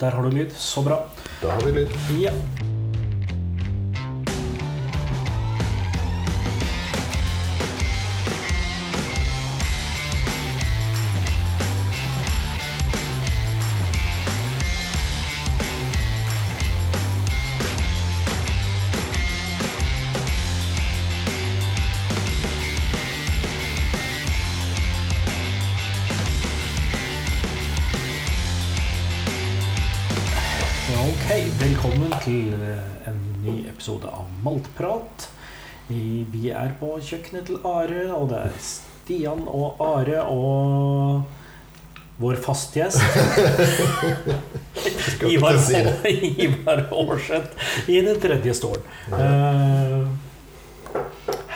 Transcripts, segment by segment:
Der har du lyd. Så bra. Da har vi lyd. Ja. Maltprat. Vi er på kjøkkenet til Are, og det er Stian og Are og vår fastgjest Ivar, si. Ivar Aarseth i den tredje stolen. Uh,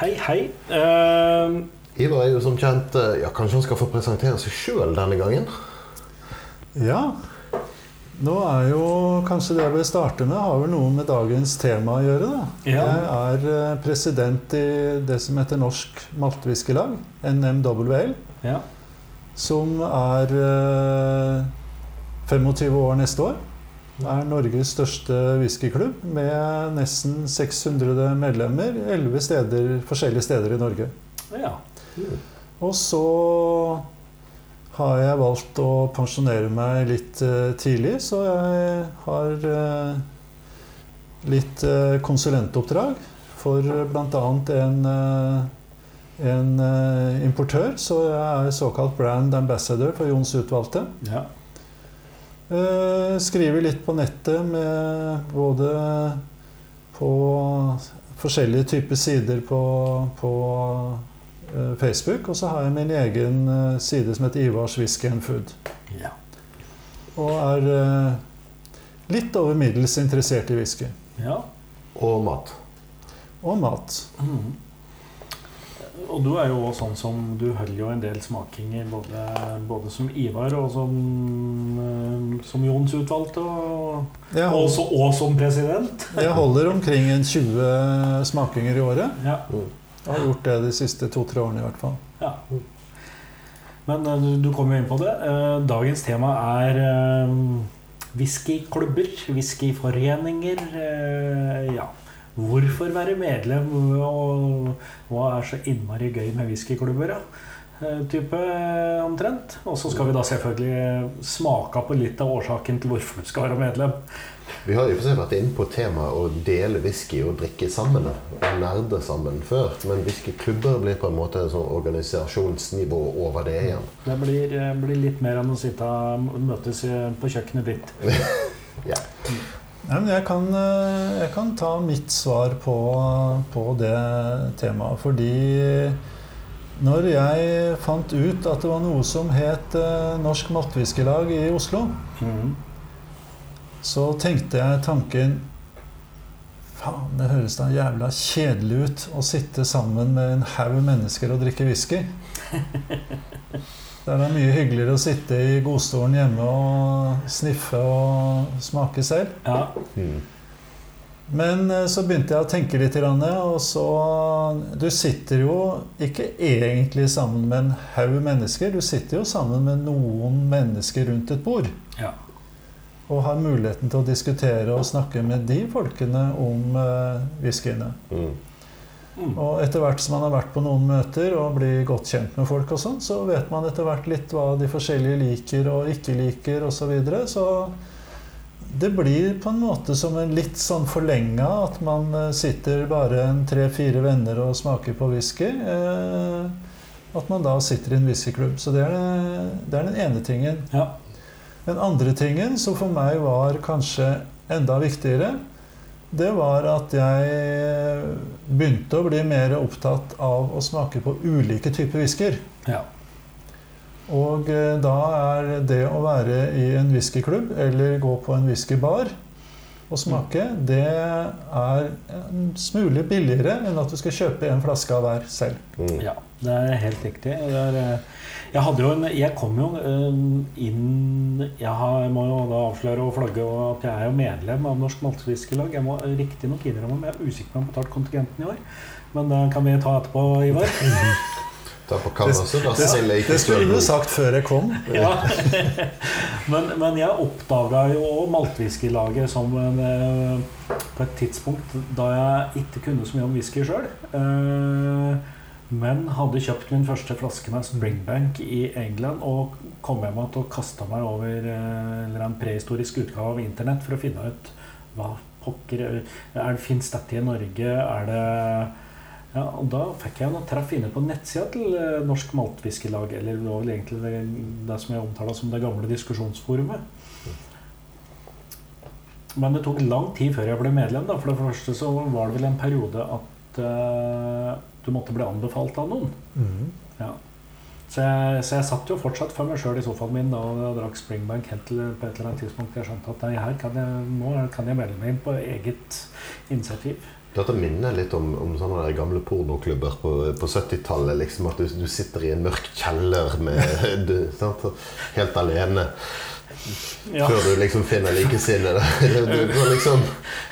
hei, hei. Uh, Ivar er jo som kjent eh, ja, Kanskje han skal få presentere seg sjøl denne gangen? Ja. Nå er jo kanskje det jeg vil starte med, har vel noe med dagens tema å gjøre. da. Ja. Jeg er eh, president i det som heter Norsk maltviskelag, NMWL, ja. som er eh, 25 år neste år. Det er Norges største whiskyklubb med nesten 600 medlemmer 11 steder, forskjellige steder i Norge. ja. Og så har jeg valgt å pensjonere meg litt eh, tidlig, så jeg har eh, litt eh, konsulentoppdrag for bl.a. en, en importør. Så jeg er såkalt brand ambassador for Jons Utvalgte. ja. Skriver litt på nettet med både på forskjellige typer sider på, på Facebook, og så har jeg min egen eh, side som heter Ivars Whisky and Food. ja. Og er eh, litt over middels interessert i whisky. ja. Og mat. Og mat. Mm. Og du er jo også sånn som Du holder jo en del smakinger både, både som Ivar og som, eh, som Jons utvalgte, og, og, og som president. jeg holder omkring en 20 smakinger i året. Ja, Jeg har gjort det de siste to-tre årene i hvert fall. ja. Men eh, du, du kom jo inn på det. Eh, Dagens tema er eh, whiskyklubber, whiskyforeninger. Ja. Hvorfor være medlem, og hva er så innmari gøy med whiskyklubber? Ja? Type omtrent. Og så skal vi da selvfølgelig smake på litt av årsaken til hvorfor du skal være medlem. Vi har jo for vært inne på temaet å dele whisky og drikke sammen. Og nerde sammen før. Men whiskyklubber blir på en måte et sånn organisasjonsnivå over det igjen. Det blir, eh, blir litt mer enn å sitte og møtes på kjøkkenet ditt. Ja. Nei, men jeg, kan, eh, jeg kan ta mitt svar på, på det temaet. Fordi når jeg fant ut at det var noe som het eh, Norsk Maltwhiskylag i Oslo, Mhm. Så tenkte jeg tanken Faen, det høres da jævla kjedelig ut å sitte sammen med en haug mennesker og drikke whisky. Det er da mye hyggeligere å sitte i godstolen hjemme og sniffe og smake selv. Ja. Mm. Men eh, så begynte jeg å tenke litt, og så Du sitter jo ikke egentlig sammen med en haug mennesker. Du sitter jo sammen med noen mennesker rundt et bord. Ja. Og har muligheten til å diskutere og snakke med de folkene om uh, whiskyene. Mm. Mm. Og etter hvert som man har vært på noen møter og blir godt kjent med folk, og sånn, så vet man etter hvert litt hva de forskjellige liker og ikke liker osv. Så, videre. så det blir på en måte som en litt sånn forlenga at man eh, sitter bare en tre-fire venner og smaker på whisky. Eh, at man da sitter i en whiskyklubb. Så det er, det er den ene tingen. ja. Den andre tingen, som for meg var kanskje enda viktigere, det var at jeg begynte å bli mer opptatt av å smake på ulike typer whisker. ja. Og eh, da er det å være i en whiskyklubb eller gå på en whiskybar og smake, det er en smule billigere enn at du skal kjøpe en flaske av hver selv. Ja, det er helt riktig. Det er, eh, jeg hadde jo en Jeg kom jo eh, inn Jeg har, jeg må jo da avsløre og flagge at jeg er jo medlem av Norsk Maltfiskelag. Jeg må riktignok innrømme om jeg er usikker på om jeg har betalt kontingenten i år. Men det kan vi ta etterpå, Ivar. Ta på kammerset, da Det, det, det skulle du sagt før jeg kom. Ja. men, men jeg oppdaga jo maltwhiskylaget som en, eh, på et tidspunkt da jeg ikke kunne så mye om whisky sjøl. Men hadde kjøpt min første flaske med Springbank i England og kom hjem igjen og kasta meg over eh, en prehistorisk utgave av Internett for å finne ut hva pokker er det Fins dette i Norge? Er det ja, og Da fikk jeg noe treff inne på nettsida til eh, Norsk Maltfiskelag, Eller det var vel egentlig det, det som jeg omtala som det gamle diskusjonsforumet. Men det tok lang tid før jeg ble medlem. Da. For det første så var det vel en periode at eh, du måtte bli anbefalt av noen. Mm. Ja. Så, jeg, så jeg satt jo fortsatt for meg sjøl i sofaen min da og jeg drakk Springbank helt til på et eller annet tidspunkt jeg skjønte at nei, her kan jeg, nå kan jeg melde meg inn på eget initiativ. Dette minner litt om, om sånne der gamle pornoklubber på, på 70-tallet. Liksom, at du, du sitter i en mørk kjeller med, du, sant? helt alene. Ja. Før du liksom finner likesinnede. Det, det, det, liksom,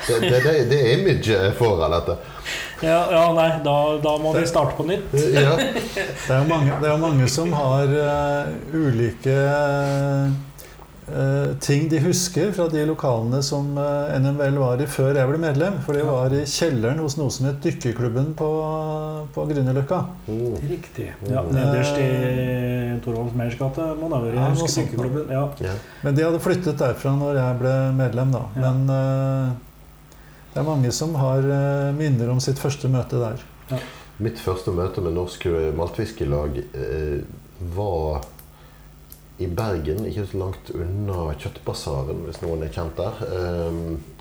det, det, det, det er imaget jeg får av dette. Ja, ja, nei, da, da må vi starte på nytt. Ja. Det er jo mange, det er mange som har uh, ulike uh, ting de husker fra de lokalene som uh, NMVL var i før jeg ble medlem. For det var i kjelleren hos noe som het Dykkerklubben på, på Grünerløkka. Oh. Riktig. Ja, nederst i Torvalds Meyers gate må det være. Ja, sånt dykkerklubben. Ja. Ja. Men de hadde flyttet derfra når jeg ble medlem, da. Ja. Men eh, det er mange som har eh, minner om sitt første møte der. Mitt første møte med Norsk Maltfiskelag eh, var i Bergen, ikke så langt unna Kjøttbasaren, hvis noen er kjent der. Eh,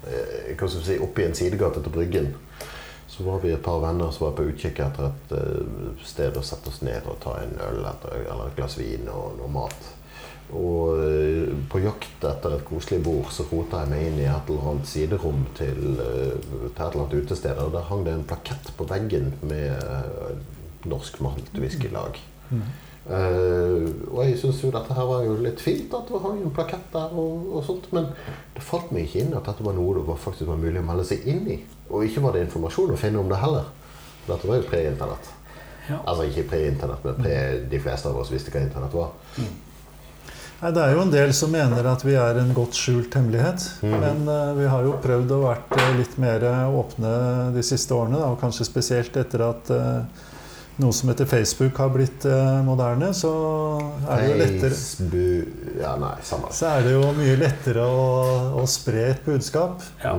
eh, hva skal vi si, Oppe i en sidegate til Bryggen. Så var vi et par venner som var på utkikk etter et eh, sted å sette oss ned og ta en øl etter, eller et glass vin og noe mat. Og eh, på jakt etter et koselig bord så rota jeg meg inn i et eller annet siderom til, eh, til et eller annet utested. Og der hang det en plakett på veggen med eh, Norsk Maltwhiskylag. Mm. Eh, og jeg syns jo dette her var jo litt fint, at det hang en plakett der og, og sånt. Men det falt meg ikke inn at dette var noe det var faktisk var mulig å melde seg inn i. Og ikke var det informasjon å finne om det heller. Dette var jo pre-internett. Ja. Altså ikke pre-internett, men pre de fleste av oss visste hva internett var. Nei, det er jo en del som mener at vi er en godt skjult hemmelighet. Mhm. Men uh, vi har jo prøvd å vært eh, litt mer åpne de siste årene. Da, og kanskje spesielt etter at uh, noe som heter Facebook har blitt uh, moderne, så er det jo lettere Facebook Ja, nei, samme. så er det jo mye lettere å, å spre et budskap. Ja.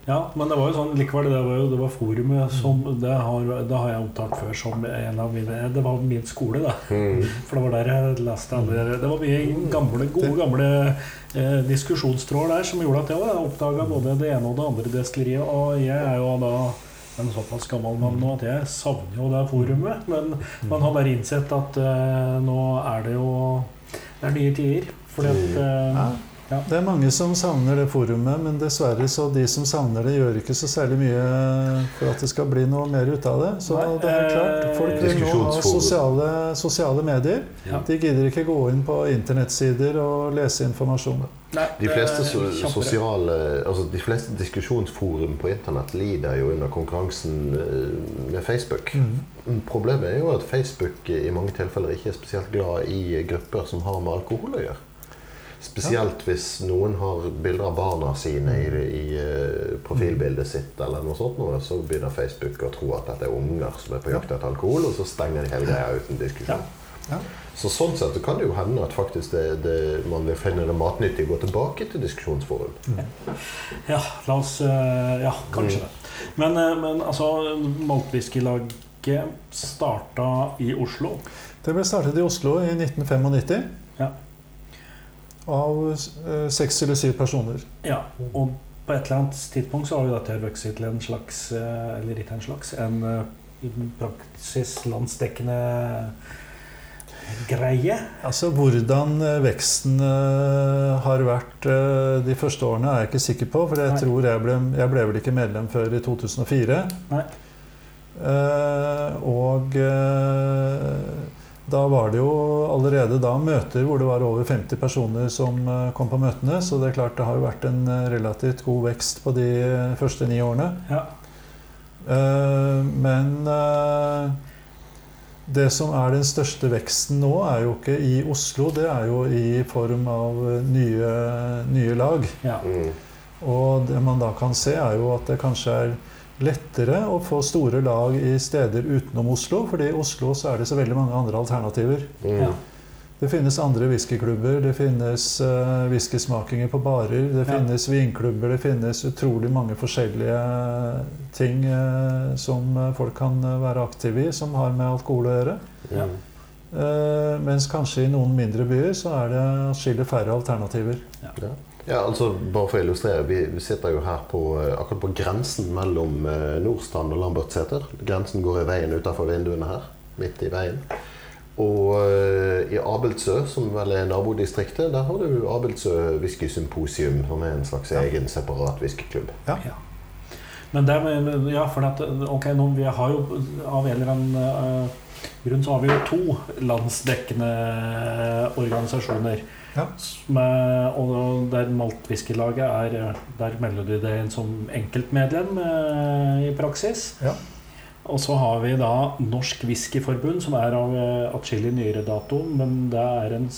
Mm. ja, men det var jo sånn likevel, det var jo det var forumet som Det har, det har jeg omtalt før som en av mine Det var min skole, da. Mm. For det var der jeg leste alle Det var mye gamle, gode, gamle eh, diskusjonstråder der som gjorde at jeg oppdaga både det ene og det andre destilleriet. Og jeg er jo da en såpass gammel mann nå at jeg savner jo det forumet. Men man har bare innsett at eh, nå er det jo Det er nye tider. Fordi at eh, Ja. Det er mange som savner det forumet, men dessverre så de som savner det, gjør ikke så særlig mye for at det skal bli noe mer ut av det. Så Nei, det er klart, folk vil nå ha sosiale, sosiale medier. Ja. De gidder ikke gå inn på internettsider og lese informasjon. nei, De fleste, so sosiale, altså de fleste diskusjonsforum på internett lider jo under konkurransen eh, med Facebook. Mm. Problemet er jo at Facebook i mange tilfeller ikke er spesielt glad i grupper som har med alkohol å gjøre. Spesielt hvis noen har bilder av barna sine i, i eh, profilbildet sitt, eller noe sånt, noe, så begynner Facebook å tro at dette er unger som er på jakt etter alkohol, og så stenger de hele greia uten diskusjon. Ja. Så sånn sett så kan det jo hende at faktisk det, det, man vil finne det matnyttig å gå tilbake til diskusjonsforum. Ja, la oss eh, Ja, kanskje det. Men, eh, men altså, Maltwhiskylaget starta i Oslo. Det ble startet i Oslo i 1995 Ja. Av eh, seks eller syv personer. Ja, og på et eller annet tidspunkt så har jo dette vokst til en slags eh, Eller ikke en slags, en eh, praksis landsdekkende greie. Altså Hvordan veksten har vært de første årene, er jeg ikke sikker på. For jeg Nei. tror jeg ble, jeg ble vel ikke medlem før i 2004. Nei. Eh, og da var det jo allerede da møter hvor det var over 50 personer som eh, kom på møtene. Så det er klart det har jo vært en eh, relativt god vekst på de eh, første ni årene. Ja. Eh, men Det som er den største veksten nå, er jo ikke i Oslo, det er jo i form av nye, nye lag. Ja. Mm. Og det man da kan se, er jo at det kanskje er lettere å få store lag i steder utenom Oslo, fordi i Oslo så er det så veldig mange andre alternativer. Mm. Ja. Det finnes andre whiskyklubber, det finnes uh, whiskysmakinger på barer, det Ja. finnes vinklubber, det finnes utrolig mange forskjellige ting uh, som folk kan være aktive i, som har med alkohol å gjøre. Ja. Eh, mens kanskje i noen mindre byer så er det atskillig færre alternativer. Ja, altså bare for å illustrere, vi, vi sitter jo her på, eh, akkurat på grensen mellom eh, Nordstrand og Lambertseter. Grensen går i veien utenfor vinduene her, midt i veien. Og eh, i Abeltsø, som vel er nabodistriktet, der har du Abeltsø Whiskysymposium, som er en slags Ja. egen separat whiskyklubb. Ja. Men det med, ja, for at, ok, nå, vi har jo av en eller annen uh, grunn så har vi jo to landsdekkende organisasjoner. Ja. Med, og der Maltwhiskylaget er eh, Der melder du deg inn som enkeltmedlem eh, i praksis. Ja. Og så har vi da Norsk Whiskyforbund, som er av eh, atskillig nyere dato, men det er, en,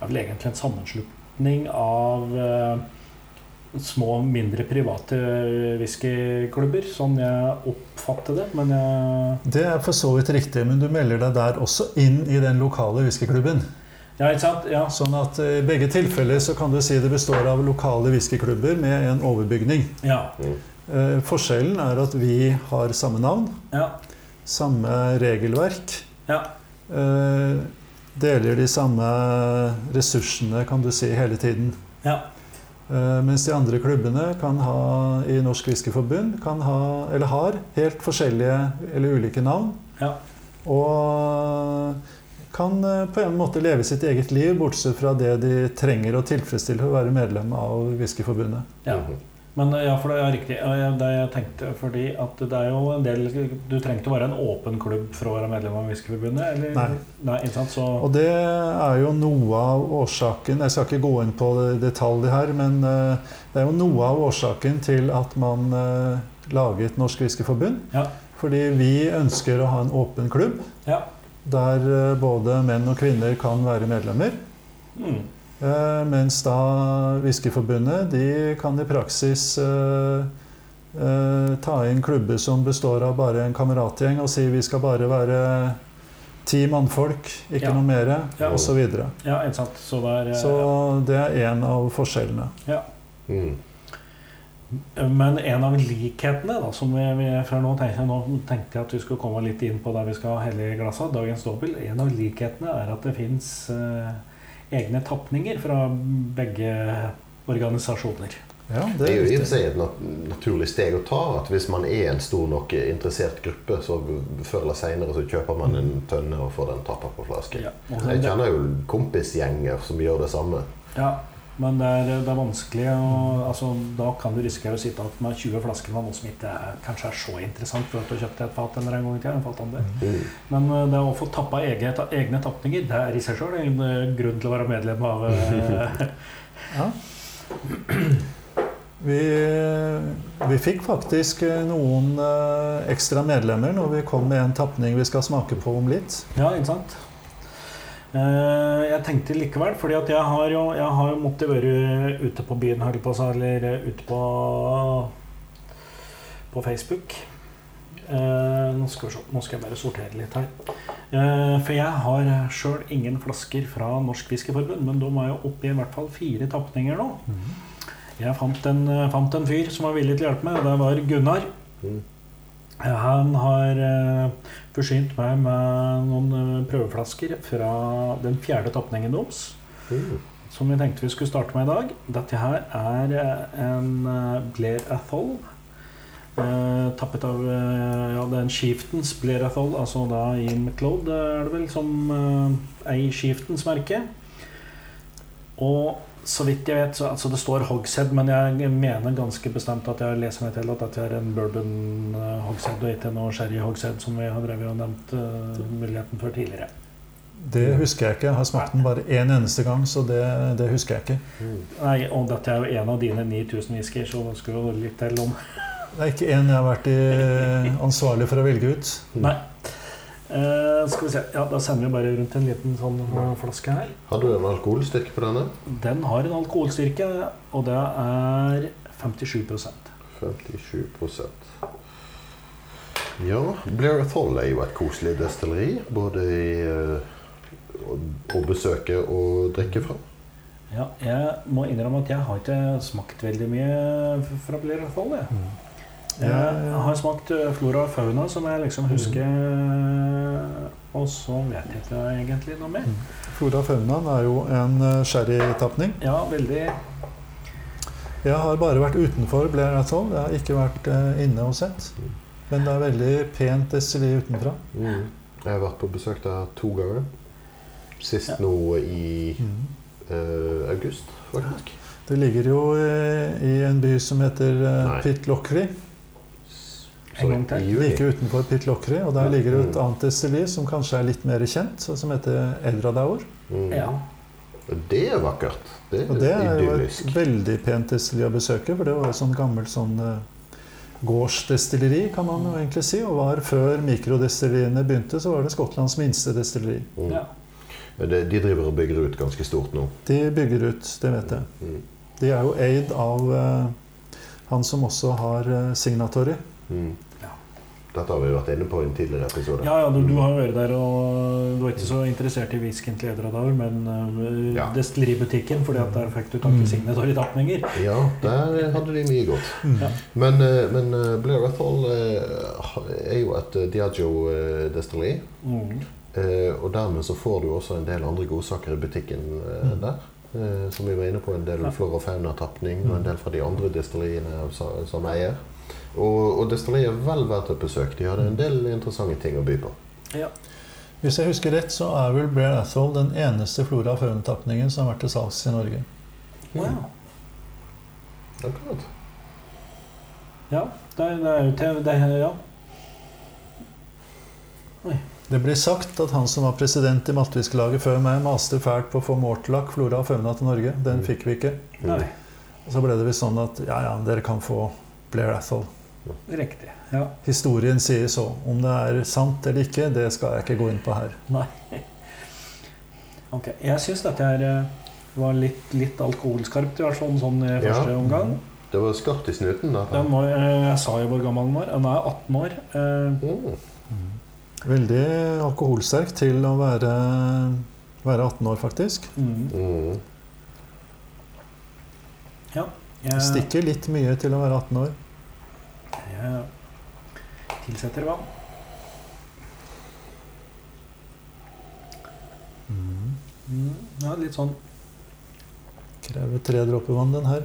er vel egentlig en sammenslutning av eh, små, mindre private whiskyklubber, sånn jeg oppfatter det. Men jeg Det er for så vidt riktig, men du melder deg der også inn i den lokale whiskyklubben. Ja, ikke sant? Ja. Sånn at eh, i begge tilfeller så kan du si det består av lokale whiskyklubber med en overbygning. Ja. Eh, forskjellen er at vi har samme navn, Ja. samme regelverk, Ja. eh, deler de samme ressursene, kan du si, hele tiden. ja. Eh, mens de andre klubbene kan ha, i Norsk Whiskyforbund kan ha, eller har, helt forskjellige eller ulike navn. Ja. Og kan eh, på en måte leve sitt eget liv, bortsett fra det de trenger å tilfredsstille for å være medlem av Whiskyforbundet. ja. Men ja, for det er riktig. Det jeg tenkte, fordi at det er jo en del Du trengte å være en åpen klubb for å være medlem av Whiskyforbundet? Eller? Nei. Nei, ikke sant? Så, Og det er jo noe av årsaken Jeg skal ikke gå inn på det- detalj her, men eh, det er jo noe av årsaken til at man eh, laget Norsk Whiskyforbund. Ja. Fordi vi ønsker å ha en åpen klubb ja. Der eh, både menn og kvinner kan være medlemmer. Mm. Eh, mens da Whiskyforbundet de kan i praksis eh, eh, ta inn klubber som består av bare en kameratgjeng og si vi skal bare være ti mannfolk, ikke Ja. noe mer, Ja. og så videre. ja, sant. Så er eh, Så det er en av forskjellene. Mm. Men en av likhetene da, som vi, vi før nå tenkte, nå tenkte jeg at vi skulle komme litt inn på der vi skal helle i glasset, dagens dobbel. En av likhetene er at det fins eh, egne tapninger fra begge organisasjoner. Ja, Det er jo i og seg et nat naturlig steg å ta. At hvis man er en stor nok interessert gruppe, så før eller senere så kjøper man en tønne og får den tappa på flaske. Ja, Jeg kjenner jo kompisgjenger som gjør det samme. ja, men det er, det er vanskelig Og, altså, Da kan du risikere å sitte igjen med 20 flasker med noe som ikke er, kanskje er så interessant for at du kjøpte et fat eller en gang i tida. Mm. Men eh, det å få tappa egne, egne tapninger, det er i seg sjøl en eh, grunn til å være medlem av eh, Ja. Vi, vi fikk faktisk noen ekstra medlemmer når vi kom med en tapning vi skal smake på om litt. Ja, ikke sant? Eh, jeg tenkte likevel, fordi at jeg har jo, jeg har jo måttet være ute på byen, holdt på si, eller eh, ute på på Facebook. Eh, nå, skal se, nå skal jeg bare sortere litt her. For jeg har sjøl ingen flasker fra Norsk Fiskeforbund, men de er jo oppe i i hvert fall fire tapninger nå. Jeg fant en, fant en fyr som var villig til å hjelpe meg, og det var Gunnar. Han har eh, forsynt meg med noen eh, prøveflasker fra den fjerde tapningen deres. Mm. Som vi tenkte vi skulle starte med i dag. Dette her er eh, en Blair Athol. Eh, tappet av ja, det er en Chieftains Blair Athol, altså da i McLeod er det vel, som eh, er i Chieftains merke. Og så vidt jeg vet, så altså det står Hogshead, men jeg mener ganske bestemt at jeg leser meg til at dette er en bourbon eh, Hogshead og ikke noe sherry Hogshead, som vi har drevet og nevnt uh, muligheten for tidligere. Det husker jeg ikke. Jeg har smakt den bare én eneste gang, så det, det husker jeg ikke. Mm. Nei, og dette er jo en av dine 9000 whiskyer, så det skulle jo litt til om Det er ikke én jeg har vært i, ansvarlig for å velge ut. Nei. Eh, skal vi se. Ja, Da sender vi bare rundt en liten sånn eh, flaske her. Har du en alkoholstyrke på denne? Den har en alkoholstyrke, og det er 57 57 Ja, Blair Athol er jo et koselig destilleri. Både i uh, å besøke og drikke fra. Ja, jeg må innrømme at jeg har ikke smakt veldig mye fra Blair Athol. Jeg. Mm. Jeg har smakt eh, Flora og Fauna, som jeg liksom husker, og så vet jeg ikke egentlig noe mer. Flora fauna er jo en eh, sherrytapning. Ja, veldig Jeg har bare vært utenfor Blair Atoll. Jeg har ikke vært eh, inne og sett. Men det er veldig pent destilleri utenfra. Mm. Jeg har vært på besøk der to ganger. Sist Ja. nå i eh, august, faktisk. Det ligger jo i, i en by som heter eh, Nei. Pitlochry. En gang til. Like utenfor Pitlochry. Og der ligger det et Mm. annet destilleri som kanskje er litt mer kjent, som heter Eldradaur. Mm. Ja. Og Det er vakkert. Det er, Og det er jo et veldig pent destilleri å besøke, for det var et sånn gammelt sånn eh, gårdsdestilleri, kan man jo egentlig si. Og var før mikrodestilleriene begynte, så var det Skottlands minste destilleri. Mm. Ja. De, de driver og bygger ut ganske stort nå. De bygger ut, det vet jeg. Mm. De er jo eid av uh, han som også har uh, Signatory. Mm. Dette har vi vært inne på i en tidligere episode. Ja, ja du, du har vært der, og du er ikke så interessert i whisky til Edradar, men uh, Ja. destilleributikken, fordi at der fikk du tak i Mm. signatortapninger. Ja, der hadde de mye godt. Ja. Men, uh, men uh, Blair Athol eh, er jo et Diageo-destilleri. Mm. Eh, og dermed så får du også en del andre godsaker i butikken Mm. der. Som vi var inne på, en del Ja. flora og fauna-tapning og Mm. en del fra de andre destilleriene sa- som eier. Og, og destilleriet er vel verdt et besøk. De hadde en del interessante ting å by på. Ja. Hvis jeg husker rett, så er vel Blair Athol den eneste flora og faunatapningen som har vært til salgs i Norge. Wow. Akkurat. Ja, det er, det er jo TV, det er, Ja. Det blir sagt at han som var president i Maltwhiskelaget før meg, maste fælt på å få Mortlach, flora og fauna til Norge. Den Mm. fikk vi ikke. Nei, så ble det visst sånn at ja, ja, dere kan få Blair Athol. Riktig. Ja. Historien sier så. Om det er sant eller ikke, det skal jeg ikke gå inn på her. Nei. Ok. Jeg syns dette her eh, var litt, litt alkoholskarpt, i hvert fall sånn i Ja. første omgang. Det var skarpt i snuten. da. Den var, eh, jeg sa jo hvor gammel den var. Den er 18 år. Eh, Mm. Veldig alkoholsterk til å være, være 18 år, faktisk. mm. Mm. Jeg, Stikker litt mye til å være 18 år. Jeg tilsetter vann. Mm. Ja, litt sånn Krever tre dråper vann, den her.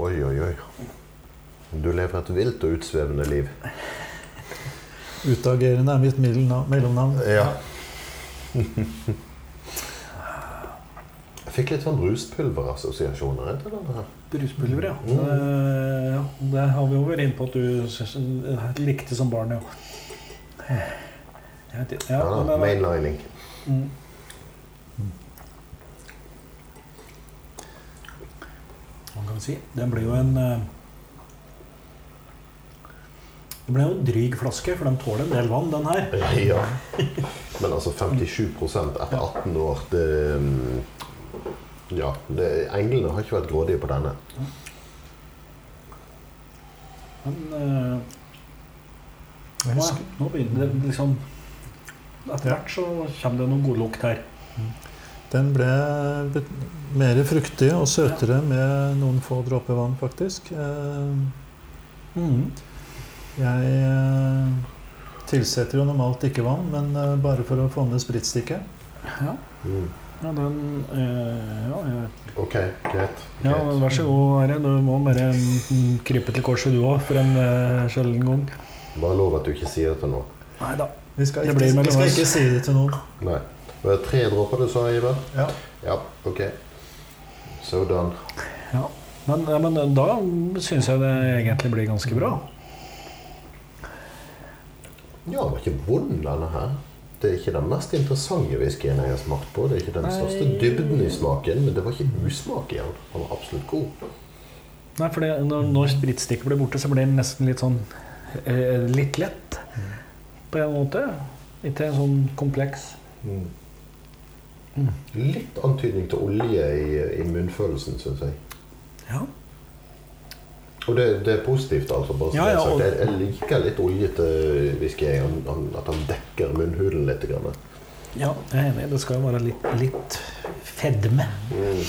Oi, oi, oi. Du lever et vilt og utsvevende liv. Utagerende er mitt mellomnavn. Ja. Jeg fikk litt sånn bruspulverassosiasjoner etter denne her. Bruspulver, ja. Mm. Eh. Det har vi jo vært inne på at du likte som barn, ja. Vet ikke. Ja, Ja, men- mainlining. Mm. Hva kan si. Den blir jo en eh, Det ble jo en dryg flaske, for den tåler en del vann, den her. Ja. Men altså 57% etter 18 år det, mm, Ja. Det, englene har ikke vært grådige på denne. Men eh, nå, nå begynner det liksom Etter hvert så kommer det noen god lukt her. den ble mer fruktig og søtere med noen få dråper vann, faktisk. Eh, Mm. Jeg eh, tilsetter jo normalt ikke vann, men eh, bare for å få ned spritstikket. Ja. Mm. Ja, den eh, ja, jeg Ok, greit. Ja, vær så god, Are. Du må bare mm, krype til korset du òg, for en uh, sjelden gang. Bare lov at du ikke sier det til noen. Nei da. Vi skal ikke, vi skal ikke si det til noen. Nei. Var det tre dråper du sa, Ivar? Ja. Ja, ok. So done. Men, ja, men da syns jeg det egentlig blir ganske bra. Ja, den var ikke vond, denne her. Det er ikke den mest interessante whiskyen jeg har smakt på. Det er ikke den største dybden i smaken, men det var ikke usmak i den. Den var absolutt god. Nei, for når, når spritstikket blir borte, så blir den nesten litt sånn eh, Litt lett. på en måte. Ikke en sånn kompleks. Mm. Mm. Litt antydning til olje i, i munnfølelsen, syns jeg. Ja. Og det, det er positivt, altså. Bare Ja, ja, og- jeg, jeg liker litt oljete whisky. at han dekker munnhulen litt. Grann. ja, jeg er enig. Det skal være litt, litt fedme. Mm.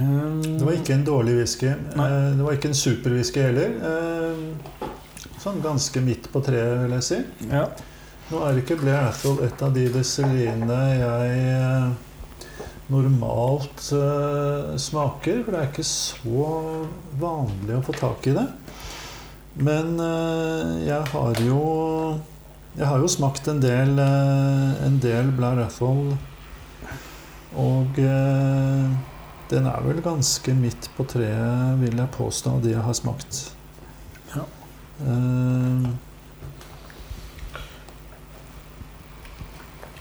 Um, Det var ikke en dårlig whisky. Nei. Eh, Det var ikke en superwhisky heller. Eh, Sånn ganske midt på treet, vil jeg si. ja. Nå er ikke Blair Athol et av de destillinene jeg eh, normalt eh, smaker, for det er ikke så vanlig å få tak i det. Men eh, jeg har jo Jeg har jo smakt en del, eh, en del Blair Athol, og den er vel ganske midt på treet, vil jeg påstå, av de jeg har smakt. Ja.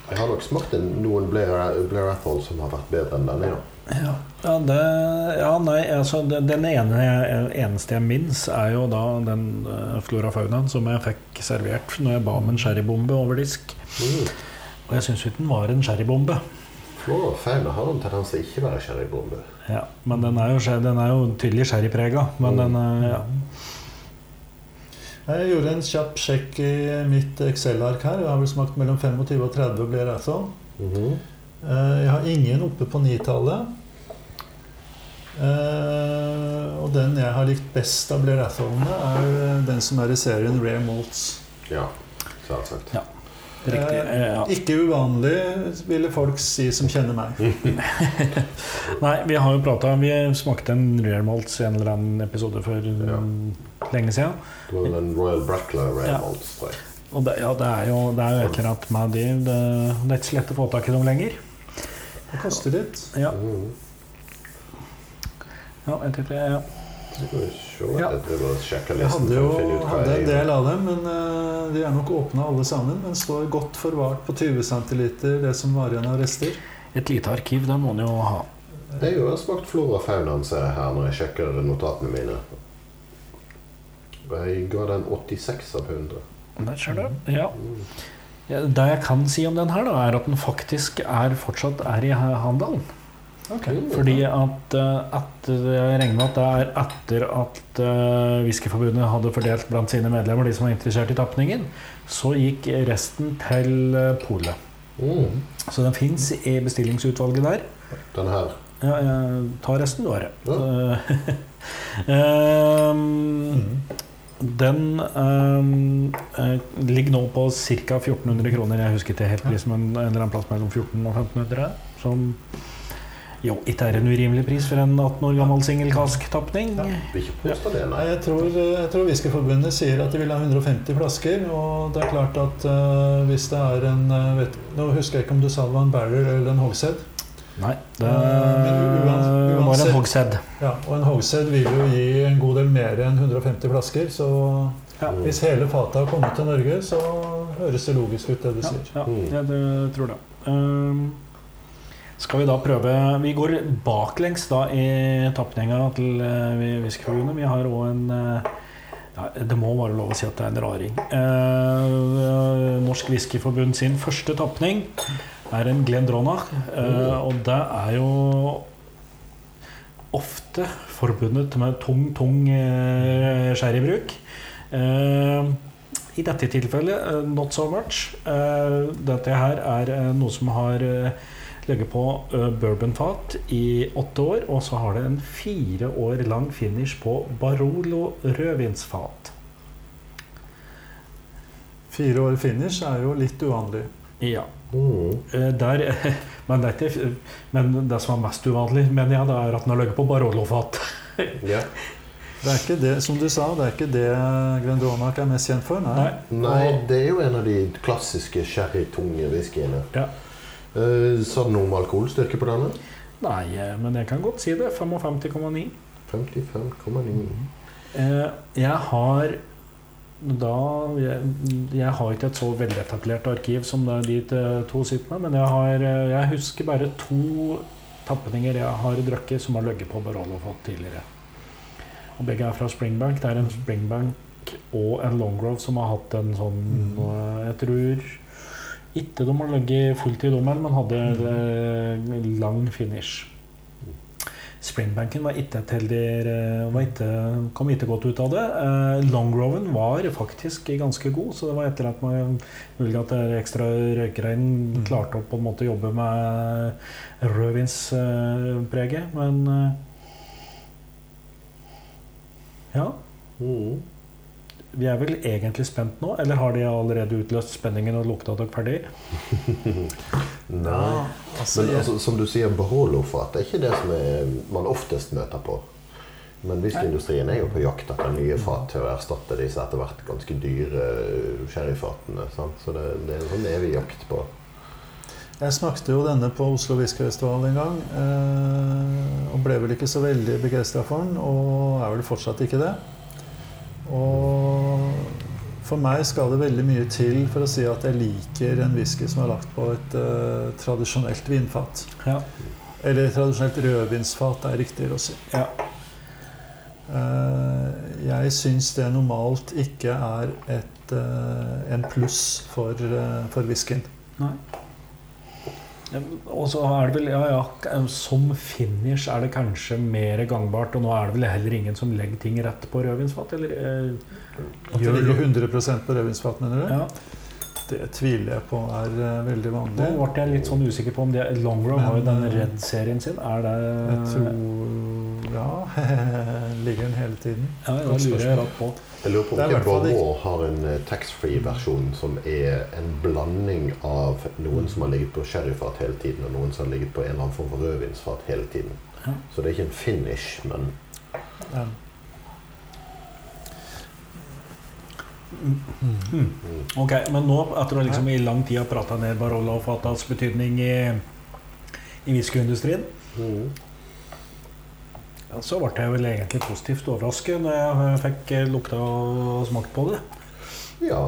Jeg har nok smakt noen Blair, Blair Athol som har vært bedre enn denne. Ja. Ja, ja, det, ja nei, altså Den ene, eneste jeg minnes, er jo da den uh, Flora Faunaen som jeg fikk servert når jeg ba om en sherrybombe over disk. Mm. Og jeg syns ikke den var en sherrybombe. Flora Fauna har en tendens til ikke å være sherrybombe. Ja, men den er jo, den er jo tydelig sherryprega. Men Mm. den ja. Jeg gjorde en kjapp sjekk i mitt Excel-ark her. Jeg har vel smakt mellom 25 og 30 Blair sånn. Mm -hmm. Jeg har ingen oppe på 9-tallet. Og den jeg har likt best av Blair Atholene, er eh, den som er i serien Rare Malts. Ja, selvsagt. Riktig. Eh, Ja. Ikke uvanlig, ville folk si som kjenner meg. Nei, vi har jo prata Vi smakte en Real Maltz i en eller annen episode for Ja. um, lenge siden. Det var vel en Royal Brackler Red Ja. Maltz, tror jeg. Og det, ja, det er jo det er jo et eller annet med de det, det er ikke så lett å få tak i dem lenger. Det koster litt. Ja, Mhm. ja jeg tipper ja. Ja. jeg hadde jo hadde en del av dem, men eh, de er nok åpne alle sammen. Men står godt forvart på 20 cm, det som var igjen av rester. Et lite arkiv, det må en jo ha. Jeg har smakt Flora Faunaen ser jeg her når jeg sjekker notatene mine. Jeg ga den 86 av 100. Der ser du. Ja. Ja, Det jeg kan si om den her, da, er at den faktisk er fortsatt er i handelen. Ok. Mm. Fordi at eh, etter, jeg regner med at det er etter at uh, Whiskyforbundet hadde fordelt blant sine medlemmer de som var interessert i tapningen, så gikk resten til polet. Mm. Så den fins i bestillingsutvalget der. Den her. Ja, jeg tar resten, du, Are. Ja. um, Mm. den eh, ligger nå på ca. 1400 kroner. Jeg husker ikke helt prisen, men en eller annen plass mellom 1400 og 1500. Som jo ikke er en urimelig pris for en 18 år gammel singelkask-tapning. Ja. Vil ikke påstå det, Nei, nei. jeg tror, eh, jeg tror Whiskyforbundet sier at de vil ha 150 flasker. Og det er klart at uh, hvis det er en eh, vet, Nå husker jeg ikke om du sa det var en barrier eller en hogshead. Nei, det Men var en hogshead. Ja, og en hogshead vil jo gi en god del mer enn 150 flasker. Så Ja. Hvis hele fatet har kommet til Norge, så høres det logisk ut, det du Ja, sier. ja Mm. jeg det- tror det. Ehm, skal vi da prøve Vi går baklengs da i tapninga til uh, Vi har òg en eh, ja, Det må være lov å si at det er en raring. Eh, Norsk Whiskyforbund sin første tapning er en Glendronach. eh, og det er jo ofte forbundet med tung, tung eh, sherrybruk. Eh, I dette tilfellet eh, not so much. Eh, dette her er eh, noe som har ligget på bourbonfat i åtte år, og så har det en fire år lang finish på Barolo rødvinsfat. Fire år finish er jo litt uvanlig. Ja. Mm. Der, men, det er ikke, men det som er mest uvanlig, mener jeg, det er at den har ligget på Barolo-fat. Ja. Det er ikke det, som du sa, det er ikke det Glendronach er mest kjent for. Nei. Nei. Nei, det er jo en av de klassiske sherrytunge whiskyene. Ja. Eh, Sa du noe om alkoholstyrke på denne? Nei, eh, men jeg kan godt si det. 55,9. 55,9. Eh, Jeg har da jeg, jeg har ikke et så veletablert arkiv som det de to sitter med, men jeg, har, jeg husker bare to tapninger jeg har drukket som har ligget på Barolo fått tidligere. Og begge er fra Springbank. Det er en Springbank og en Longrove som har hatt en sånn eh, Jeg tror ikke de har ligget fulltid den, men hadde eh, lang finish. Springbanken var ikke et heldig eh, kom ikke godt ut av det. Eh, Longroven var faktisk ganske god, så det var etter at man mulig at ekstra røykregn klarte å på en måte jobbe med rødvinspreget, men ja. Mm. Vi er vel egentlig spent nå, eller har de allerede utløst spenningen og lukta dere ferdig? Nei. Altså, Men altså, som du sier, Barolo-fat er ikke det som er, man oftest møter på. Men whiskyindustrien er jo på jakt etter nye fat til å erstatte disse etter hvert ganske dyre sherryfatene. Så det, det er en sånn evig jakt på Jeg smakte jo denne på Oslo Whiskyfestival en gang. Eh, og ble vel ikke så veldig begeistra for den, og er vel fortsatt ikke det. Og for meg skal det veldig mye til for å si at jeg liker en whisky som er lagt på et uh, tradisjonelt vinfat. Ja. Eller tradisjonelt rødvinsfat, er riktigere å si. ja. Uh, jeg syns det normalt ikke er et, uh, en pluss for, uh, for whiskyen. Nei. Og så er det vel, ja ja, som finish er det kanskje mer gangbart, og nå er det vel heller ingen som legger ting rett på rødvinsfat, eller? eh, At det ligger 100 på rødvinsfat, mener du? Ja. Det tviler jeg på er eh, veldig Nå vanlig. ble jeg litt sånn usikker på om det Longrow har jo den eh, Red-serien sin. Er det Jeg tror Ja, ligger den hele tiden. Ja, jeg, jeg lurer jeg på. Jeg lurer på er om i ikke har en eh, taxfree-versjon som er en blanding av noen som har ligget på sherryfat hele tiden, og noen som har ligget på en eller annen form for rødvinsfat hele tiden. Ja. Så det er ikke en finish, men Ja. Mm. Ok, men nå, etter å liksom i lang tid ha prata ned Barolla og Fatas betydning i, i whiskyindustrien, mm. ja, så ble jeg vel egentlig positivt overrasket når jeg fikk eh, lukta og smakt på det. ja.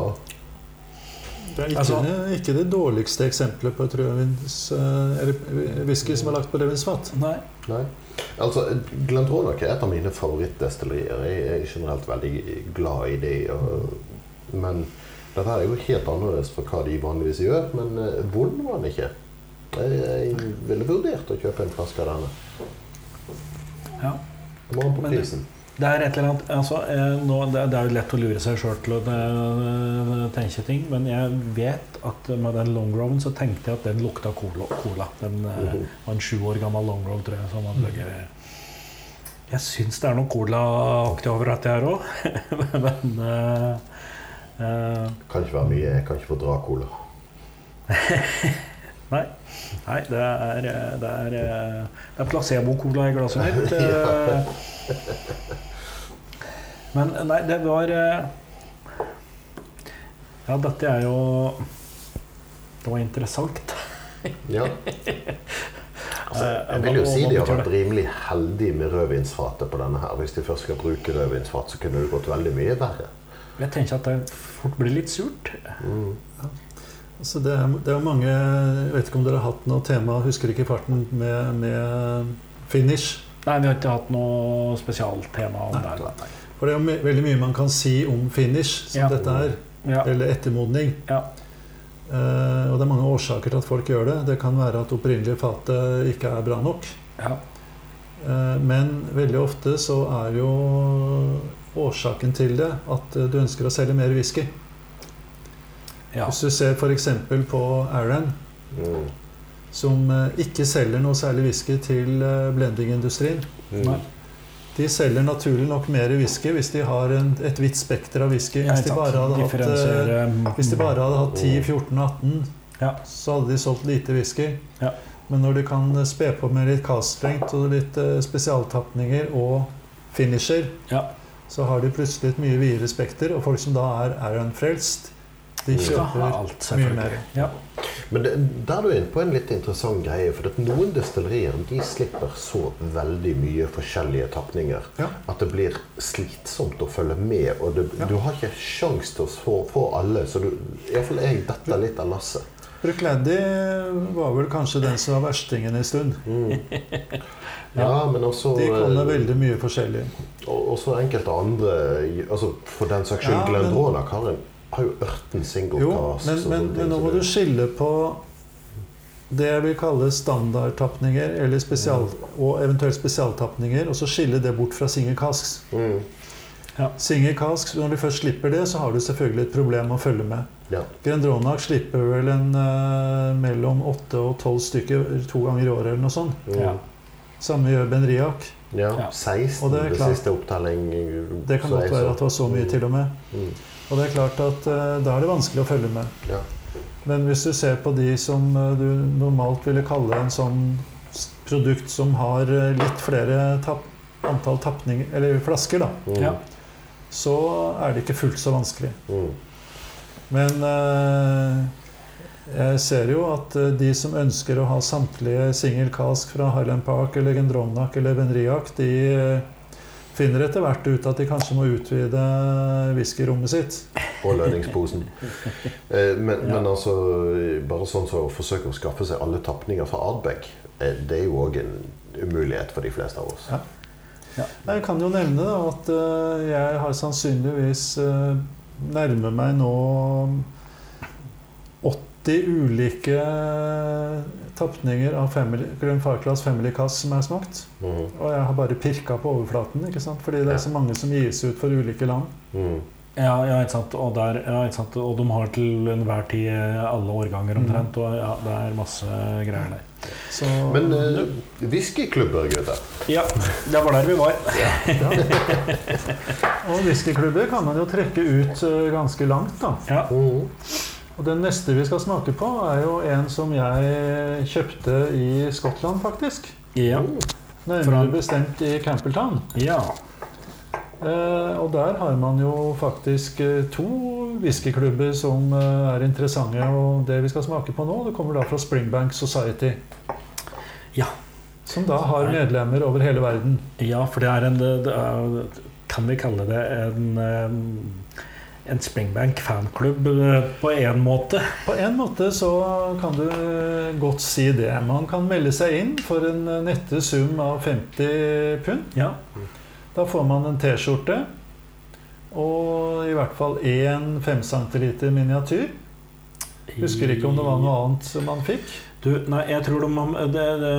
Det er ikke, Altså- det, ikke det dårligste eksempelet på et rødvins, eh, eller whisky som er lagt på rødvinsfat. Nei. Nei. Altså, Glendronach er et av mine favorittdestillerier. Jeg er generelt veldig glad i det. Og, men dette er jo helt annerledes fra hva de vanligvis gjør. Men eh, vond var den ikke. Jeg, jeg ville vurdert å kjøpe en flaske av denne. Ja. Det på prisen. Det er annet altså, eh, nå, det, er jo lett å lure seg sjøl til å eh, tenke ting, men jeg vet at med den longroven så tenkte jeg at den lukta cola. cola. Den uh -huh. var en sju år gammel longrove, tror jeg. Som hadde ligget Jeg syns det er noe colaaktig over dette her òg, men eh, Kan ikke være mye. Jeg kan ikke få dra cola. Nei. Nei, det er, eh, det er, eh, det er placebo-cola i glasset mitt. eh. Men nei, det var eh, Ja, dette er jo Det var interessant. Ja. Altså, jeg vil jo si de har vært rimelig heldige med rødvinsfatet på denne her. Hvis de først skal bruke rødvinsfat, så kunne det gått veldig mye verre. Jeg tenker at det fort blir litt surt. Mm. Altså det, er, det er mange Jeg vet ikke om dere har hatt noe tema, husker ikke farten, med, med finish. Nei, vi har ikke hatt noe spesialtema om det. For det er jo veldig mye man kan si om finish, som Ja. dette er. Ja. Eller ettermodning. Ja. Uh, og det er mange årsaker til at folk gjør det. Det kan være at opprinnelige fatet ikke er bra nok. Ja. Eh, men veldig ofte så er jo årsaken til det at eh, du ønsker å selge mer whisky. ja. Hvis du ser f.eks. på Aaron, Mm. som eh, ikke selger noe særlig whisky til eh, blendingindustrien. Mm. De selger naturlig nok mer whisky hvis de har en, et vidt spekter av whisky. Hvis de hatt, eh, hvis de bare hadde hatt 10, 14, 18, Ja. så hadde de solgt lite whisky. Ja. Men når du kan spe på med litt caststrength og litt spesialtapninger og finisher, Ja. Så har de plutselig et mye videre spekter. Og folk som da er Aaron-frelst, de kjøper alt, mye mer. Ja. Men det, der er du inne på en litt interessant greie. For at noen destillerier de slipper så veldig mye forskjellige tapninger Ja. at det blir slitsomt å følge med. Og det, Ja. du har ikke sjans til å få, få alle. Så du, iallfall jeg detter litt av lasset. Bruichladdie var vel kanskje den som var verstingen en stund. Mm. Ja, men også De kom med eh, veldig mye forskjellig. Og også enkelte andre altså For den saks skyld, Ja, Glendronach har, har jo ørten single Jo, cast. men, men, men nå må du skille på det jeg vil kalle standardtapninger eller spesial, og eventuelt spesialtapninger, og så skille det bort fra single casks. mm. Single casks, Når du først slipper det, så har du selvfølgelig et problem å følge med. Ja. Grendronach slipper vel en uh, mellom 8 og 12 stykker to ganger i året eller noe sånt. Mm. Ja. Samme gjør Benriak. Ja, Ja. 16 Og det er klart. siste opptelling. Det kan godt være at det var så mye til og med. Mm. Og det er klart at uh, da er det vanskelig å følge med. Ja. Men hvis du ser på de som uh, du normalt ville kalle en sånn produkt som har eh, litt flere tap antall tapninger, eller flasker, da, Mm. Ja. så er det ikke fullt så vanskelig. Mm. Men eh, jeg ser jo at eh, de som ønsker å ha samtlige single cask fra Highland Park eller Gendronach eller Benriach, de eh, finner etter hvert ut at de kanskje må utvide whiskyrommet sitt. Og lønningsposen. Eh, men, men altså, bare sånn så å forsøke å skaffe seg alle tapninger fra Ardbeg, det er jo òg en umulighet for de fleste av oss. Ja. Jeg kan jo nevne da, at jeg har sannsynligvis nærmer meg nå 80 ulike tapninger av family, Grønn Farclas Family Cass som er smakt. Mhm. Og jeg har bare pirka på overflaten, ikke sant? fordi det er så mange som gis ut for ulike land. Mm. Ja, ja, ikke sant. Og, der, ja, ikke sant. og de har til enhver tid alle årganger omtrent. Og ja, det er masse greier der. Så, Men uh, whiskyklubber, gutter. Ja, det var der vi var. ja. Og whiskyklubber kan man jo trekke ut eh, ganske langt, da. Ja. Mhm. Og den neste vi skal smake på, er jo en som jeg kjøpte i Skottland, faktisk. Ja. Nærmere bestemt i Campbelltown. ja. Eh, og der har man jo faktisk eh, to whiskyklubber som eh, er interessante. Og det vi skal smake på nå, det kommer da fra Springbank Society. Ja. Som da har medlemmer over hele verden. Ja, for det er en det er, Kan vi kalle det en en Springbank fanklubb på én måte? På en måte så kan du godt si det. Man kan melde seg inn for en nette sum av 50 pund. Ja. Da får man en T-skjorte og i hvert fall én 5 cm miniatyr. Husker ikke om det var noe annet man fikk. Du, nei, jeg tror de det, det,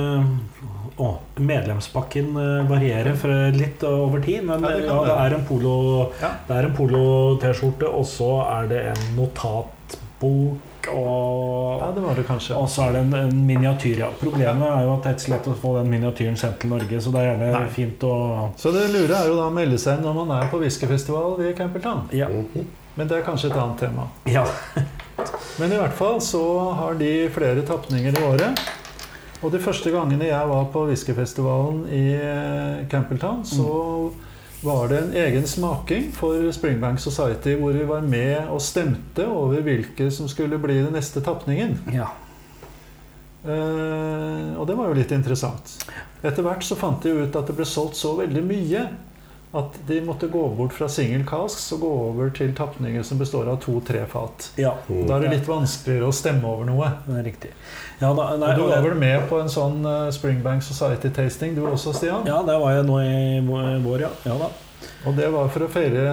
å, Medlemspakken eh, varierer fra litt over tid, men Ja, det ja, det. er en polo Ja. Det er en polo-T-skjorte, og så er det en notatbok, og, Ja, det var det kanskje. og så er det en, en miniatyr. Ja. Problemet er jo at det er ikke lett å få den miniatyren sendt til Norge, så det er gjerne Nei. fint å Så det lure er jo da å melde seg inn når man er på whiskyfestival i Campbelltown. Ja. Men det er kanskje et annet tema. ja. Men i hvert fall så har de flere tapninger i året. Og de første gangene jeg var på whiskyfestivalen i Campbelltown, så var det en egen smaking for Springbank Society, hvor vi var med og stemte over hvilke som skulle bli den neste tapningen. ja. Eh, og det var jo litt interessant. Etter hvert så fant de ut at det ble solgt så veldig mye at de måtte gå bort fra single casks og gå over til tapninger som består av to-tre fat. ja. Mm. Da er det litt vanskeligere å stemme over noe. Det er riktig. Ja, da, nei, du var vel med på en sånn eh, Springbank Society-tasting du også, Stian? ja, det var jeg nå i vår, ja. ja da. Og det var for å feire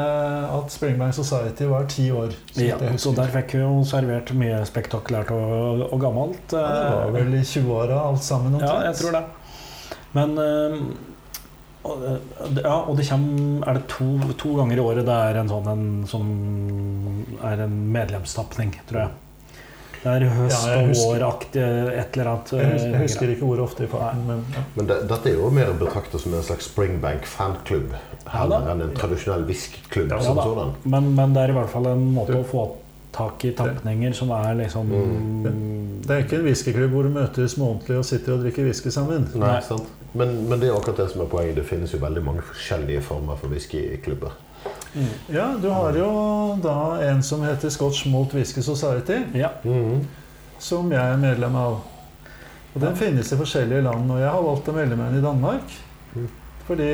at Springbank Society var ti år. så Ja, så der fikk vi jo servert mye spektakulært og, og gammelt. ja, det var vel i 20-åra alt sammen Ja, jeg tror det. Men eh, eh, ja, og det kommer Er det to, to ganger i året det er en sånn en som er en medlemstapning, tror jeg. Det er høst- Ja, og våraktig et eller annet. Jeg husker, eh, jeg husker ikke hvor ofte i farten, men ja. Men det, dette er jo mer betraktet som en slags Springbank fanklubb heller enn en tradisjonell whiskyklubb Ja, sånn. Men, men det er i hvert fall en måte Du- å få tak i tapninger som er liksom Det er ikke en whiskyklubb hvor du møtes månedlig og sitter og drikker whisky sammen. Nei, Nei. sant? Men, men det er akkurat det som er poenget. Det finnes jo veldig mange forskjellige former for whiskyklubber. Ja, du har jo da en som heter Scotch Malt Whisky Society, Ja. Mhm. som jeg er medlem av. Og den finnes i forskjellige land, og jeg har valgt å melde meg inn i Danmark. Mm. Fordi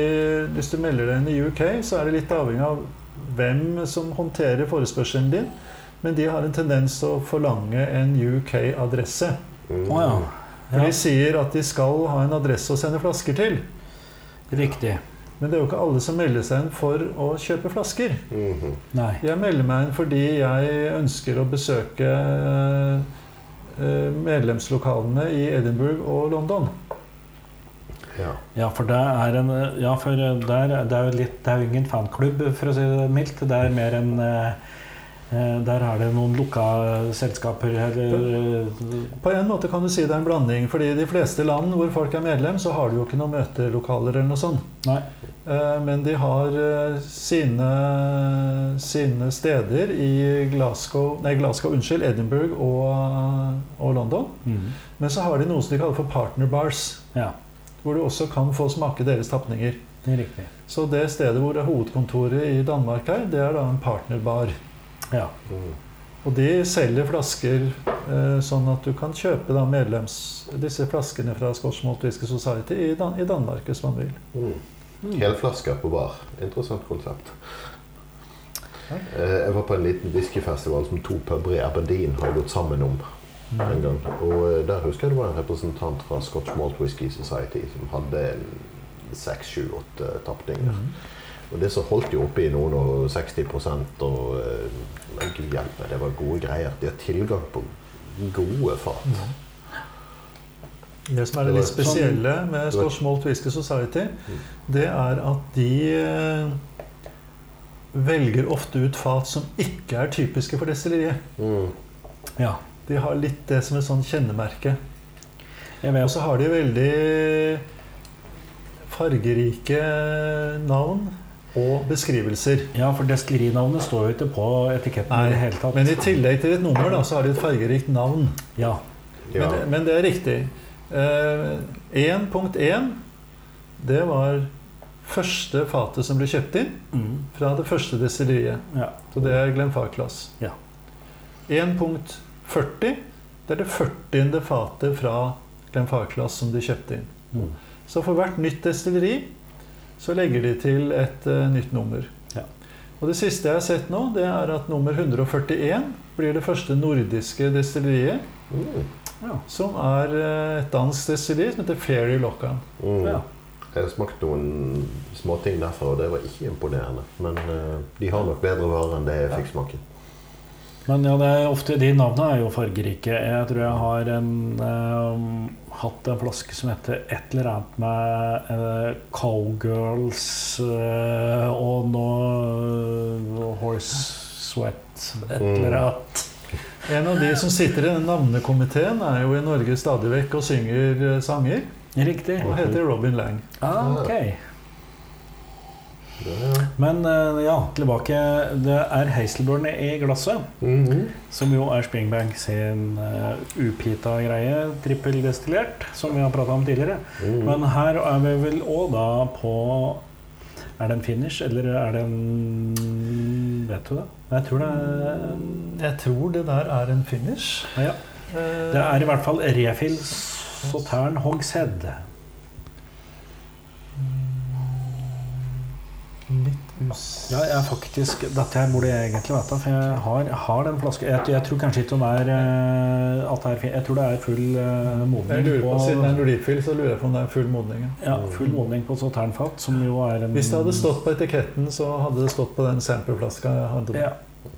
hvis du melder deg inn i UK, så er det litt avhengig av hvem som håndterer forespørselen din. Men de har en tendens til å forlange en UK-adresse. Mm. Oh, ja. For ja. de sier at de skal ha en adresse å sende flasker til. Riktig. Men det er jo ikke alle som melder seg inn for å kjøpe flasker. Mhm. Nei. Jeg melder meg inn fordi jeg ønsker å besøke eh, medlemslokalene i Edinburgh og London. Ja. Ja, for det er en Ja, for der, det er jo litt Det er jo ingen fanklubb, for å si det mildt. Det er mer en eh, eh, Der er det noen lukka selskaper eller På en måte kan du si det er en blanding, fordi i de fleste land hvor folk er medlem, så har de jo ikke noen møtelokaler eller noe sånt. Nei. Eh, Men de har eh, sine, sine steder i Glasgow, nei, Glasgow, unnskyld, Edinburgh og, og London. Mm. Men så har de noe som de kaller for partner bars, Ja, hvor du også kan få smake deres tapninger. det er riktig. Så det stedet hvor det er hovedkontoret i Danmark her, det er da en partnerbar. Ja. Mm. Og de selger flasker eh, sånn at du kan kjøpe da medlems, disse flaskene fra Scotch Malt Whisky Society i, Dan i Danmark hvis man vil. Mm. Mm. Helflasker på bar. Interessant konsept. Ja. Eh, Jeg var på en liten whiskyfestival som to puber i Aberdeen har gått sammen om en gang. Og eh, der husker jeg det var en representant fra Scotch Malt Whisky Society som hadde seks, sju, åtte tapninger. Mhm. Og det som holdt de oppe i noen og 60 og eh, Men gud hjelpe, det var gode greier. De har tilgang på gode fat. Mm. Det som er det litt spesielle med Scotch Malt Whisky Society, Mm. det er at de eh, velger ofte ut fat som ikke er typiske for destilleriet. Mm. ja. De har litt det som et sånn kjennemerke. Og så har de veldig fargerike navn og beskrivelser. Ja, for destillerinavnet står jo ikke på etiketten Nei, i det hele tatt. Men i tillegg til et nummer, da, så har de et fargerikt navn. Ja. Ja. Men, men det er riktig. Eh, 1.1 det var første fatet som ble kjøpt inn Mm. fra det første destilleriet. ja. Så det er Glenfarclas. Ja. 1.40 det er det 40. fatet fra Glenfarclas som de kjøpte inn. Mm. Så for hvert nytt destilleri så legger de til et uh, nytt nummer. Ja. Og det siste jeg har sett nå, det er at nummer 141 blir det første nordiske destilleriet. Mm. Ja. Som er eh, et dansk destilleri som heter Fairy Lockan. Mm. Ja. Jeg har smakt noen småting derfra, og det var ikke imponerende. Men uh, de har nok bedre varer enn det jeg fikk smake. Men ja, det er ofte, de navnene er jo fargerike. Jeg tror jeg har en, eh, hatt en flaske som heter et eller annet med eh, Cowgirls eh, og noe Horse Sweat, et Mm. eller annet. En av de som sitter i den navnekomiteen, er jo i Norge stadig vekk og synger eh, sanger. Riktig. Og heter Robin Lang. Ah, ok. Men eh, ja, tilbake. Det er Hazelburn i glasset. Mhm. Som jo er Springbank sin uh, upita greie, trippeldestillert, som vi har prata om tidligere. Mhm. Men her er vi vel òg da på Er det en finish, eller er det en Vet du det? Jeg tror det er Jeg tror det der er en finish. ja. Eh, Det er i hvert fall Refill Sautern Hogshead. Litt us... Ja, jeg er faktisk Dette her burde jeg egentlig vite, for jeg har, jeg har den flaska. Jeg, jeg tror kanskje ikke den er eh, at det er. Jeg tror det er full uh, modning Jeg lurer på, Siden det er på Nordifil, så lurer jeg på om det er full modning. ja. full modning på Sauternfat, som jo er en Hvis det hadde stått på etiketten, så hadde det stått på den sampleflaska jeg hadde. ja,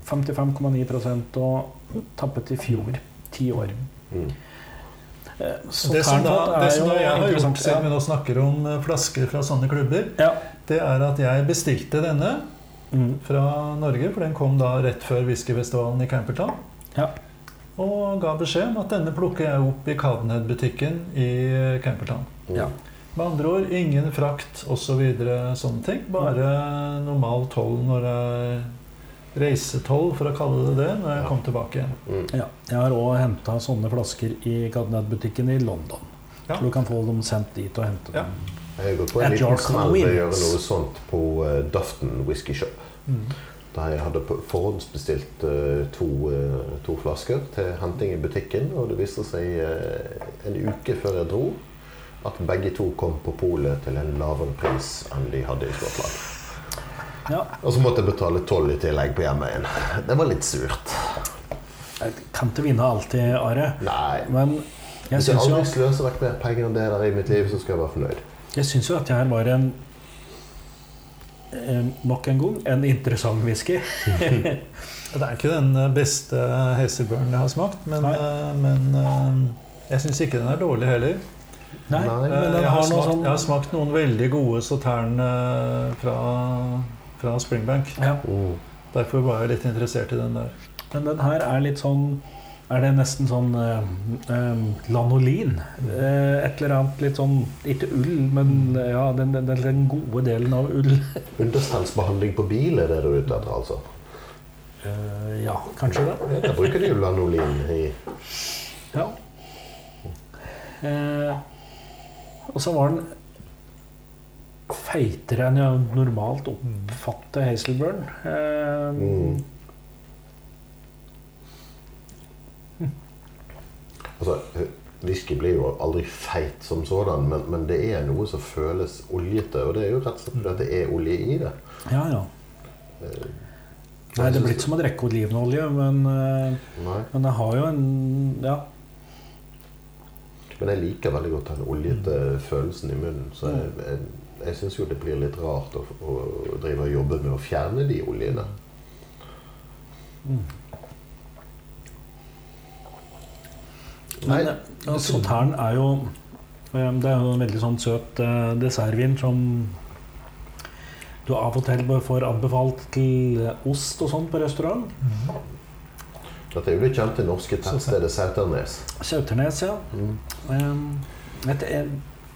55,9% og tappet i fjor. Ti år. Mm. Så Det som, da, det som da jeg har gjort, siden vi nå snakker om eh, flasker fra sånne klubber, Ja. Det er at jeg bestilte denne Mm. fra Norge, for den kom da rett før whiskyfestivalen i Campertown. Ja. Og ga beskjed om at denne plukker jeg opp i Cadenhead-butikken i Campertown. Ja. Med andre ord ingen frakt osv. Så videre, sånne ting. Bare normal toll når jeg Reisetoll, for å kalle det det, når jeg Ja. kom tilbake igjen. Mm. Ja, jeg har òg henta sånne flasker i Cadenhead-butikken i London. Ja. Så du kan få dem sendt dit og hente Ja. Jeg har gått på en liten smell ved å gjøre noe sånt på uh, Dufton Whisky Shop. Mm. Der jeg hadde forhåndsbestilt uh, to, uh, to flasker til henting i butikken. Og det viste seg uh, en uke før jeg dro at begge to kom på polet til en lavere pris enn de hadde i Skottland. Ja, Og så måtte jeg betale toll i tillegg på hjemmeveien. Det var litt surt. Jeg kan ikke vinne alltid, Are. Nei. Men jeg Hvis jeg aldri sløser vekk mer penger enn det der i mitt liv, så skal jeg være fornøyd. Jeg syns jo at det her var en eh, Nok en gang en interessant whisky. Det er ikke den eh, beste Hazelburn jeg har smakt, men, eh, men eh, jeg syns ikke den er dårlig heller. Nei, Nei, men Eh, den jeg, har har smakt, sånn jeg har smakt noen veldig gode sautern eh, fra, fra Springbank. ja, Mm. Derfor var jeg litt interessert i den der. Men den her er litt sånn Er det nesten sånn eh, eh, lanolin? Eh, et eller annet litt sånn Ikke ull, men ja, den, den, den, gode delen av ull. Understandsbehandling på bil er det du er ute etter, altså? Eh, ja, kanskje det. Da bruker de jo lanolin i Ja. Eh, og så var den feitere enn jeg normalt oppfatter Hazelburn. Eh, Mm. Altså, whisky blir jo aldri feit som sådan, men, men det er noe som føles oljete. Og det er jo rett og slett fordi det er olje i det. Ja, ja. Nei, det er blitt som å drikke olivenolje, men, eh, men det har jo en Ja. Men jeg liker veldig godt den oljete følelsen i munnen. Så jeg, jeg, jeg syns jo det blir litt rart å, å drive og jobbe med å fjerne de oljene. Nei, Men uh, sautern er jo eh, Det er jo en veldig sånn søt eh, dessertvin som du av og til får anbefalt til ost og sånt på restaurant. Dette er jo det kjente norske tettstedet Sauternes. Sauternes, ja. Mm. Um, et,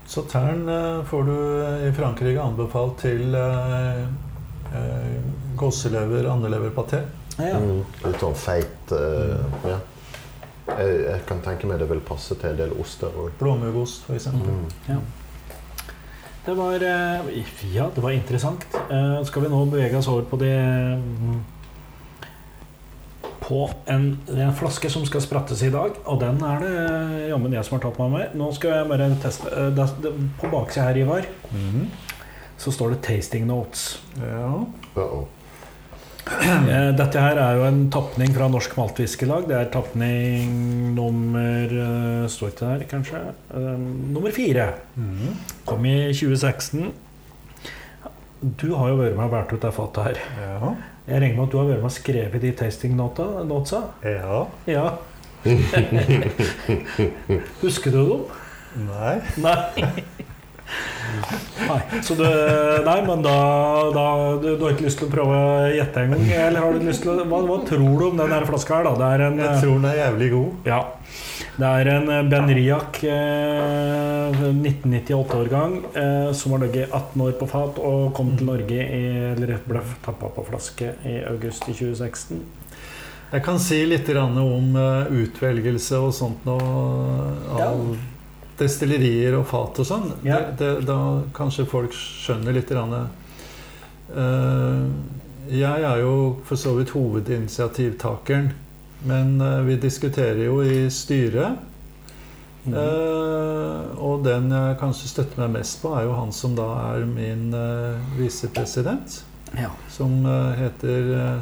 så eh, får du i Frankrike anbefalt til eh, eh, gåselever, andeleverpaté. ja. Mm. Litt sånn feit eh, ja. Jeg, jeg kan tenke meg det vil passe til en del oster òg. Blåmuggost, f.eks. Mm. Ja. Det var eh, Ja, det var interessant. Eh, Skal vi nå bevege oss over på det mm, På en, en flaske som skal sprattes i dag, og den er det eh, jammen jeg som har tatt meg med. Nå skal jeg bare teste det, det, På baksida her, Ivar, Mhm. så står det 'Tasting Notes'. Ja. Uh-oh. Eh, Dette her er jo en tapning fra Norsk Maltfiskelag. Det er tapning nummer eh, Står ikke der, kanskje? Eh, Nummer fire. Mm. Kom i 2016. Du har jo vært med og båret ut det fatet her. ja. Jeg regner med at du har vært med og skrevet de tasting-notesa? Ja. Ja. Husker du dem? Nei. Nei. Nei, så du, nei men da, da du, du har ikke lyst til å prøve å gjette en gang? Eller har du lyst til å, hva, hva tror du om den her flaska her? da? Det en, Jeg tror den er jævlig god. ja, det er en Ben Benriac eh, 1998-årgang eh, som har ligget 18 år på fat og kom til Norge i, eller ble tappa på flaske i august i 2016. Jeg kan si litt om eh, utvelgelse og sånt nå, av Ja. Destillerier og fat og sånn. Ja. Da kanskje folk skjønner litt. Grann, eh, jeg er jo for så vidt hovedinitiativtakeren, men uh, vi diskuterer jo i styret. Mm. Uh, og den jeg kanskje støtter meg mest på, er jo han som da er min uh, visepresident. Ja. Som heter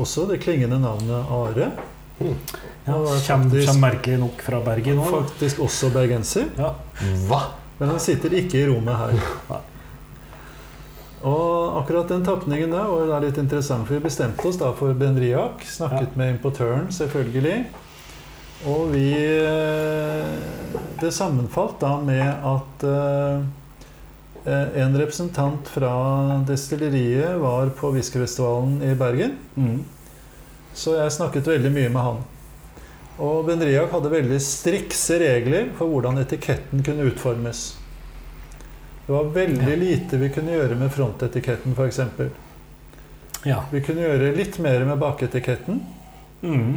også det klingende navnet Are. Ja, Kommer faktisk- kommer merkelig nok fra Bergen òg. Faktisk også bergenser. Ja. Hva?! Men han sitter ikke i rommet her. Nei. Og akkurat den tapningen der var litt interessant, for vi bestemte oss da for Benriak. Snakket med importøren, selvfølgelig. Og vi eh, Det sammenfalt da med at eh, eh, en representant fra destilleriet var på whiskyfestivalen i Bergen. Mhm. Så jeg snakket veldig mye med han. Og Benriac hadde veldig strikse regler for hvordan etiketten kunne utformes. Det var veldig Ja. lite vi kunne gjøre med frontetiketten, f.eks. ja. Vi kunne gjøre litt mer med baketiketten. Mm.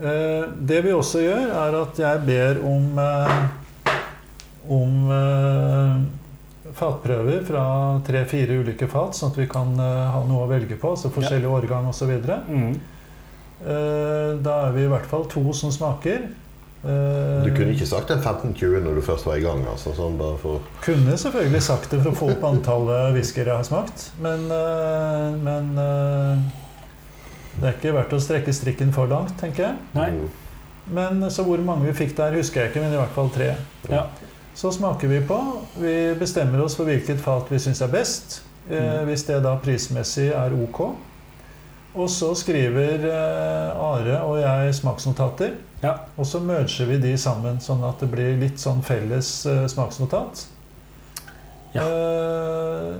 Eh, det vi også gjør, er at jeg ber om eh, om eh, fatprøver fra tre-fire ulike fat, sånn at vi kan eh, ha noe å velge på. Altså forskjellig årgang osv. Eh, Da er vi i hvert fall to som smaker. Eh, Du kunne ikke sagt en 15-20 når du først var i gang? altså sånn bare for... Kunne selvfølgelig sagt det for å få opp antallet whiskyer jeg har smakt, men, eh, men eh, Det er ikke verdt å strekke strikken for langt, tenker jeg. Nei. Mm. Men så hvor mange vi fikk der, husker jeg ikke, men i hvert fall tre. Ja. Så smaker vi på. Vi bestemmer oss for hvilket fat vi syns er best. Eh, Mm. hvis det da prismessig er ok. Og så skriver eh, Are og jeg smaksnotater. Ja. Og så merger vi de sammen, sånn at det blir litt sånn felles eh, smaksnotat. Ja. Eh,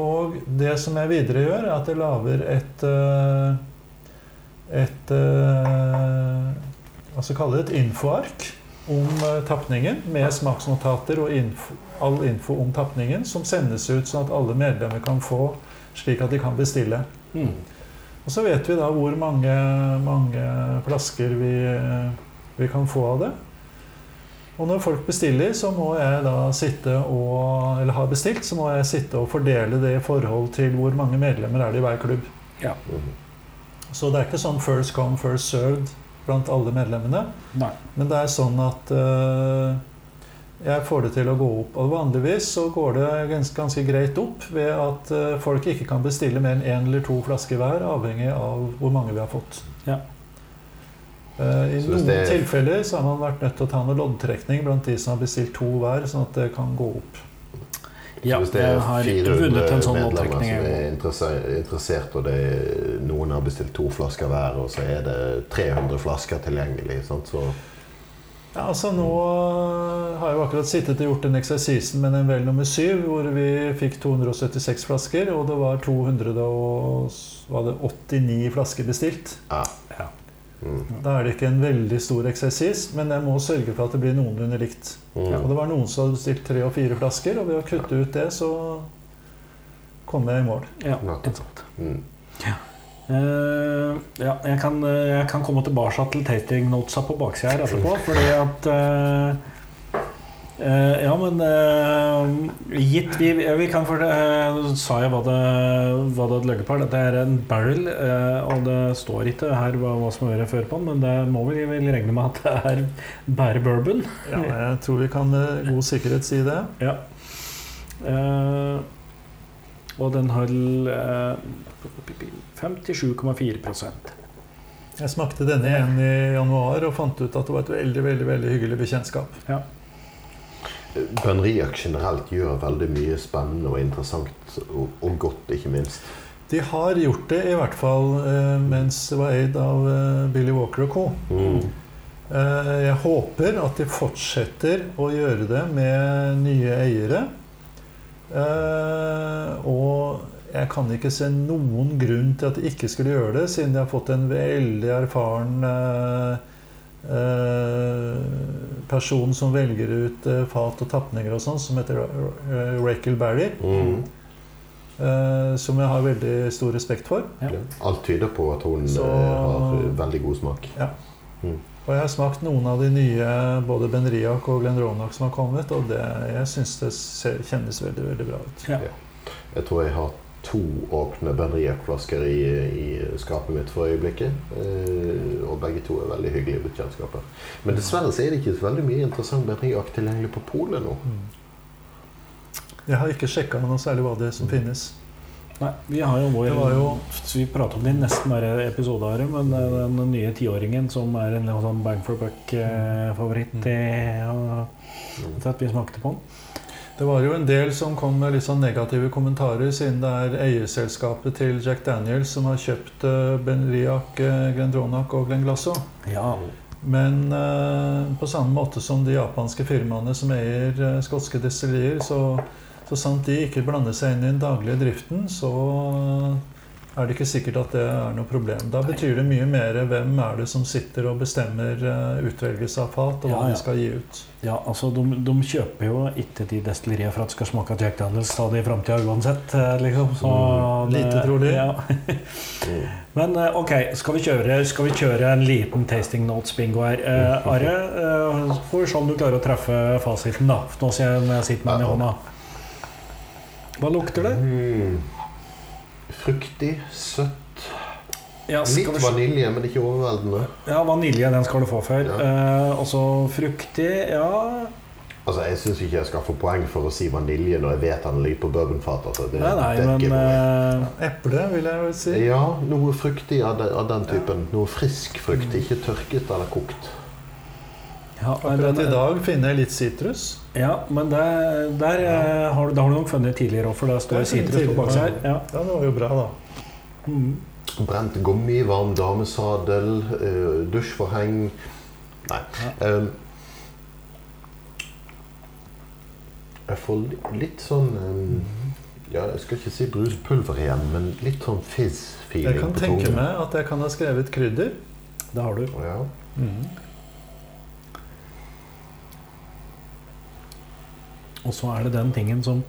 og det som jeg videre gjør, er at jeg lager et eh, et Hva skal jeg kalle det? Et infoark om tapningen med smaksnotater og info, all info om tapningen, som sendes ut sånn at alle medlemmer kan få, slik at de kan bestille. Mm. Og så vet vi da hvor mange, mange flasker vi, vi kan få av det. Og når folk bestiller, så må jeg da sitte og Eller har bestilt, så må jeg sitte og fordele det i forhold til hvor mange medlemmer er det i hver klubb. Ja. Så det er ikke sånn first come, first served blant alle medlemmene. Nei. Men det er sånn at øh, jeg får det til å gå opp. Og vanligvis så går det ganske, ganske greit opp ved at øh, folk ikke kan bestille mer enn én eller to flasker hver, avhengig av hvor mange vi har fått. Ja. Eh, I Så noen det er- tilfeller så har man vært nødt til å ta noe loddtrekning blant de som har bestilt to hver, sånn at det kan gå opp. Ja, hvis det er 400 en sånn medlemmer som er interessert, og det er, noen har bestilt to flasker hver, og så er det 300 flasker tilgjengelig, sant? så Ja, altså Nå har jeg jo akkurat sittet og gjort den eksersisen med den vel nummer syv, hvor vi fikk 276 flasker, og det var 289 flasker bestilt. ja. Ja. Mm. Da er det ikke en veldig stor eksersis, men jeg må sørge for at det blir noenlunde likt. Mm. Og det var noen som hadde bestilt tre og fire flasker, og ved å kutte ut det, så kom jeg i mål. Ja, det er sant. Eh, ja, jeg kan, eh, jeg kan komme tilbake til tasting notesa på baksida her etterpå, fordi at uh, uh, Ja, men gitt vi, vi kan for det, Sa jeg hva det, hva det løgger på? Dette er en barrel, og det står ikke her hva, hva som er før på den, men det må vi vel regne med at det er bare bourbon. Ja, jeg tror vi kan med god sikkerhet si det. Ja. Eh, og den har eh, 57,4 Jeg smakte denne igjen i januar og fant ut at det var et veldig veldig, veldig hyggelig bekjentskap. Benriac generelt gjør veldig mye spennende og interessant, og, og godt, ikke minst. De har gjort det, i hvert fall eh, mens det var eid av eh, Billy Walker og co. Mm. Eh, jeg håper at de fortsetter å gjøre det med nye eiere. Eh, og jeg kan ikke se noen grunn til at de ikke skulle gjøre det, siden de har fått en veldig erfaren eh, eh, person som velger ut fat og tapninger og sånn, som heter Rachel Barry. Mm. som jeg har veldig stor respekt for. Ja. Ja. Alt tyder på at hun Så- har veldig god smak. Og jeg har smakt noen av de nye, både Benriac og Glendronach som har kommet, og det, jeg syns det ser, kjennes veldig, veldig bra ut. Ja. Jeg tror jeg har to åpne Benriac-flasker i, i skapet mitt for øyeblikket. Eh, og begge to er veldig hyggelige bekjentskaper. Men dessverre så er det ikke så veldig mye interessant Benriac tilgjengelig på polet nå. Jeg har ikke sjekka noe særlig hva det er som finnes. Nei, vi har jo vår jo- Vi prater om det i nesten hver episode, Are, men er den nye tiåringen som er en sånn bang for buck-favoritt Mm. etter at vi smakte på den. Det var jo en del som kom med litt sånn negative kommentarer, siden det er eierselskapet til Jack Daniels som har kjøpt eh, Benriac, eh, Glendronach og Glenglasso. Ja. Men eh, på samme måte som de japanske firmaene som eier eh, skotske destillerier, så, så sant de ikke blander seg inn i den daglige driften, så er det ikke sikkert at det er noe problem. Da betyr det mye mer hvem er det som sitter og bestemmer eh, utvelgelse av fat, og hva Ja, ja. de skal gi ut. ja, altså de, de kjøper jo ikke de destilleriene for at det skal smake Jack Daniels stadig i framtida uansett, eh, liksom. Så Mm, det- lite trolig. Ja. Mm. Men eh, ok, skal vi kjøre, skal vi kjøre en liten tasting notes-bingo her? Eh, Are, eh, får vi se om du klarer å treffe fasiten, da. Nå sier jeg når jeg sitter med den i hånda. Hva lukter det? Mm. Fruktig, søtt. Ja, Litt vanilje, men ikke overveldende. Ja, vanilje, den skal du få før. Ja. Eh, og så fruktig, ja Altså, Jeg syns ikke jeg skal få poeng for å si vanilje når jeg vet han ligger på bourbonfat. Altså. Det, Nei, nei, men eh, Eple, vil jeg vel si. Ja, noe fruktig av den, av den typen. Noe frisk frukt. Ikke tørket eller kokt. ja, Akkurat den- i dag finner jeg litt sitrus. Ja, men der, der ja. har, du- har du nok funnet tidligere òg, for da står sitrus på baksida her. Ja. Ja, det var jo bra, da. Mm. Brent gummi, varm damesadel, eh, dusjforheng Nei. Eh, jeg får litt sånn eh, Ja, jeg skal ikke si bruspulver igjen, men litt sånn fizz-feeling på tungen. Jeg kan tenke meg at jeg kan ha skrevet krydder. Det har du. Ja. Og så er det den tingen som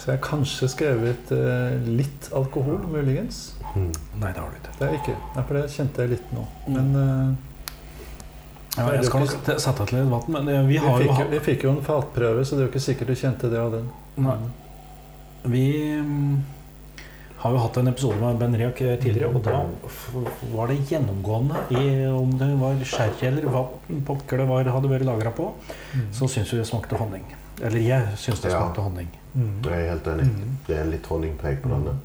Så jeg har kanskje skrevet eh, litt alkohol, muligens. Mm. Nei, det har du ikke. Det er ikke. Nei, for det kjente jeg litt nå. Men eh, Ja, jeg skal nok t- sette til litt vann, men eh, vi vi, har jo fikk, jo- hatt vi fikk jo en fatprøve, så det er jo ikke sikkert du kjente det av den. Nei. Vi mm, har jo hatt en episode med Ben Riak eh, tidligere, og da var det gjennomgående i om det var sherry eller hva pokker det var, hadde vært lagra på, så syns vi det smakte honning. Eller jeg syns det Ja. smakte honning. Mm. Jeg er helt enig. Det er litt honningpreg på denne.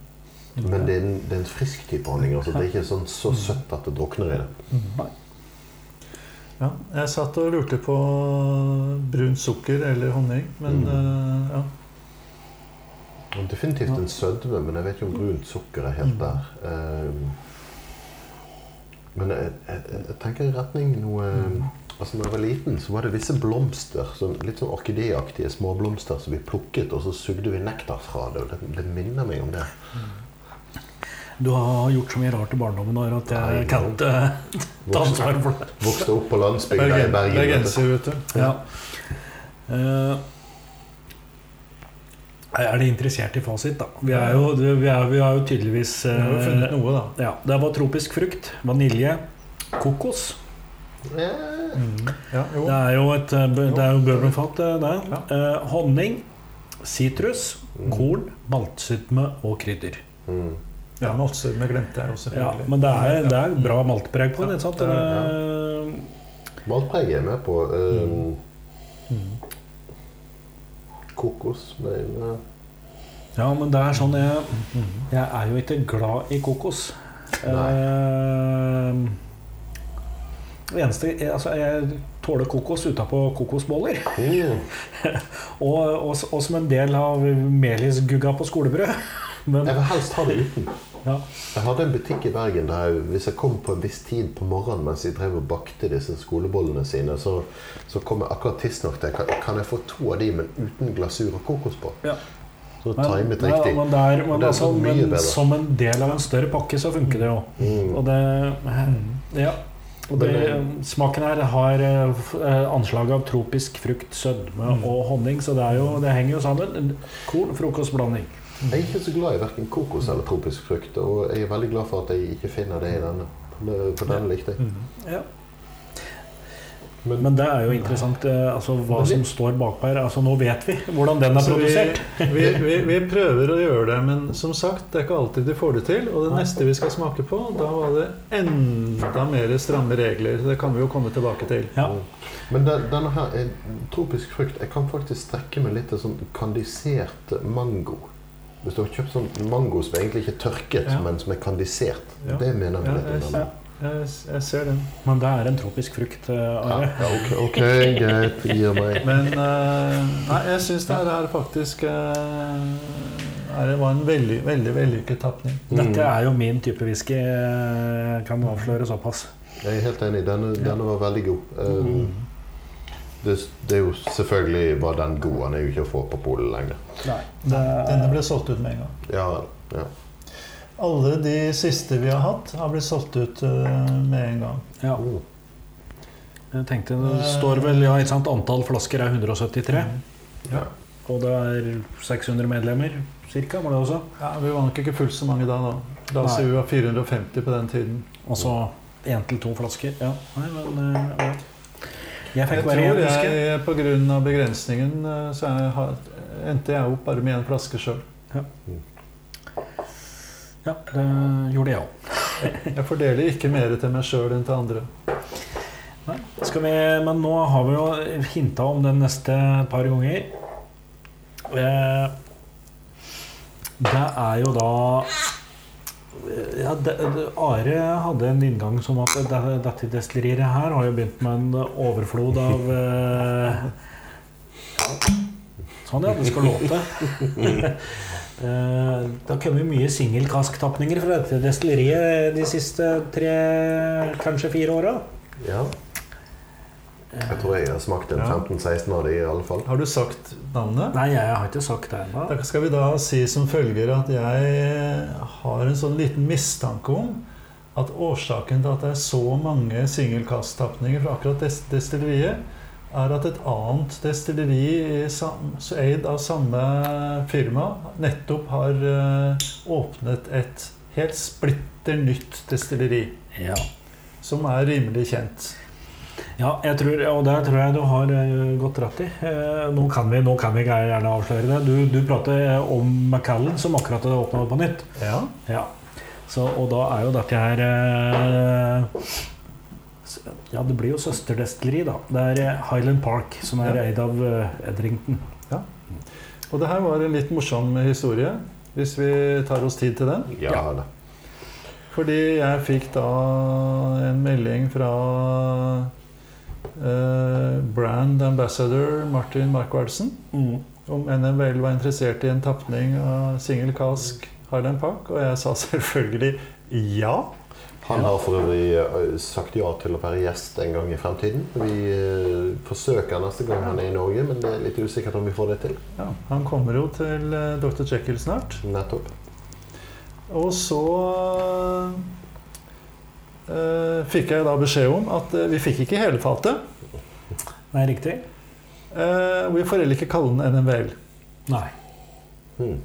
Men det er en, det er en frisk type honning. Altså. Det er ikke sånn så søtt at det drukner i det. Ja, jeg satt og lurte på brunt sukker eller honning, men Mm. uh, ja. Definitivt en sødme, men jeg vet ikke om brunt sukker er helt der. Um, men jeg, jeg, jeg tenker i retning noe Altså når jeg var liten, så var det visse blomster, litt sånn orkideaktige småblomster, som vi plukket, og så sugde vi nektar fra det. og Det, det minner meg om det. Du har gjort så mye rart i barndommen her at Nei, jeg kan ikke ta Vokste, ansvar for det. vokste opp på landsbygda i Bergen, Bergen. vet du. Bergenser, vet du. Ja. Uh, er de interessert i fasit, da? Vi er jo, vi er, vi har jo tydeligvis Vi har eh, funnet noe, da. Ja, Det var tropisk frukt, vanilje, kokos. Ja. Ja, jo. Det er jo et eh, det er jo bourbonfat, eh, det. Ja. Eh, honning, sitrus, korn, maltsytme og krydder. Mm. Ja, maltsytme glemte jeg også. Ja, men det er, det er bra maltpreg på den. ikke sant? Ja, Maltpreg er jeg med på. Um, Mm. kokos Med, Ja, men det er sånn jeg Jeg er jo ikke glad i kokos. Eh, det eneste altså, jeg tåler kokos utapå kokosboller. mm. Og, og, og som en del av melisgugga på skolebrød. Men Jeg vil helst ha det uten. ja. Jeg hadde en butikk i Bergen der jeg, hvis jeg kom på en viss tid på morgenen mens de drev og bakte disse skolebollene sine, så, så kom jeg akkurat tidsnok til kan, kan jeg få to av de, men uten glasur og kokos på. Ja. Så timet ja, men, det men det er altså, så mye men bedre. som en del av en større pakke så funker det jo. Mm. Og det Ja. Og det, smaken her har eh, eh, anslag av tropisk frukt, sødme Mm. og honning, så det, er jo, det henger jo sammen. En Korn, frokostblanding. Jeg er ikke så glad i verken kokos eller tropisk frukt, og jeg er veldig glad for at jeg ikke finner det i denne. For denne likte jeg. Mm. Ja. Men, Men det er jo interessant eh, altså, hva vi- som står bakpå her. Altså, nå vet vi hvordan den er produsert. vi, vi, vi prøver å gjøre det, men som sagt, det er ikke alltid de får det til. Og det Nei. neste vi skal smake på, da var det enda mer stramme regler. Det kan vi jo komme tilbake til. Ja. men den, denne her er tropisk frukt. Jeg kan faktisk strekke meg litt til sånn kandisert mango. Hvis du har kjøpt sånn mango som egentlig ikke er tørket, Ja. men som er kandisert. Ja. Det mener vi Ja, litt om jeg, ser den. Men det er en tropisk frukt. eh, Ja, ja, ok, okay greit. Gi meg. Men uh, nei, jeg syns det her er faktisk uh, er, det var en veldig, veldig vellykket tapning. Dette er jo min type whisky. Kan avsløre såpass. Jeg er helt enig. Denne, denne var veldig god. Um, Mm. det, det er jo selvfølgelig var den god. Den er jo ikke å få på polet lenger. Nei. Denne ble solgt ut med en gang. Ja, ja. Alle de siste vi har hatt, har blitt solgt ut eh, med en gang. Ja. Oh. Jeg tenkte, Det står vel ja, et sant antall flasker er 173. ja. Og det er 600 medlemmer cirka, var det også? Ja, Vi var nok ikke fullt så mange da. da. La oss si vi var 450 på den tiden. Og så én til to flasker. Ja, nei, men eh, ja. Jeg fikk bare én, flaske. jeg. jeg, pga. begrensningen, eh, så jeg endte jeg opp bare med én flaske sjøl. Ja, det gjorde jeg òg. Jeg fordeler ikke mer til meg sjøl enn til andre. Nei, skal vi Men nå har vi jo hinta om den neste par ganger. Eh, det er jo da ja, det, det, Are hadde en inngang som at det, dette destilleriet her har jo begynt med en overflod av eh, Sånn, ja. Det skal låte. Eh, det har kommet mye singelkasktapninger fra dette destilleriet de siste tre, kanskje fire åra. Ja. Jeg tror jeg har smakt en Ja. 15-16 av de i alle fall. Har du sagt navnet? Nei, jeg har ikke sagt det ennå. Da skal vi da si som følger at jeg har en sånn liten mistanke om at årsaken til at det er så mange singelkasttapninger fra akkurat destilleriet, er at et annet destilleri eid av samme firma nettopp har eh, åpnet et helt splitter nytt destilleri, Ja. som er rimelig kjent. Ja, jeg tror, og der tror jeg du har eh, godt rett i. Eh, Nå kan vi, nå kan vi gjerne avsløre det. Du, du prater om Macallan, som akkurat har åpna på nytt. Ja, Ja. Så, og da er jo dette her Ja, det blir jo søsterdestilleri, da. Det er eh, Highland Park, som er Ja. eid av Edrington. Ja. Og det her var en litt morsom historie, hvis vi tar oss tid til den. Ja, Ja. Fordi jeg fikk da en melding fra eh, brand ambassador Martin Markvardsen Mm. om NML var interessert i en tapning av single kask Highland Park, og jeg sa selvfølgelig ja. Han har for øvrig eh, sagt ja til å være gjest en gang i fremtiden. Vi eh, forsøker neste gang han er i Norge, men det er litt usikkert om vi får det til. ja. Han kommer jo til eh, Dr. Jekyll snart. Nettopp. Og så uh, fikk jeg da beskjed om at vi fikk ikke hele fatet. Nei, riktig? Uh, vi får heller ikke kalle den NMVL. Nei. Hmm.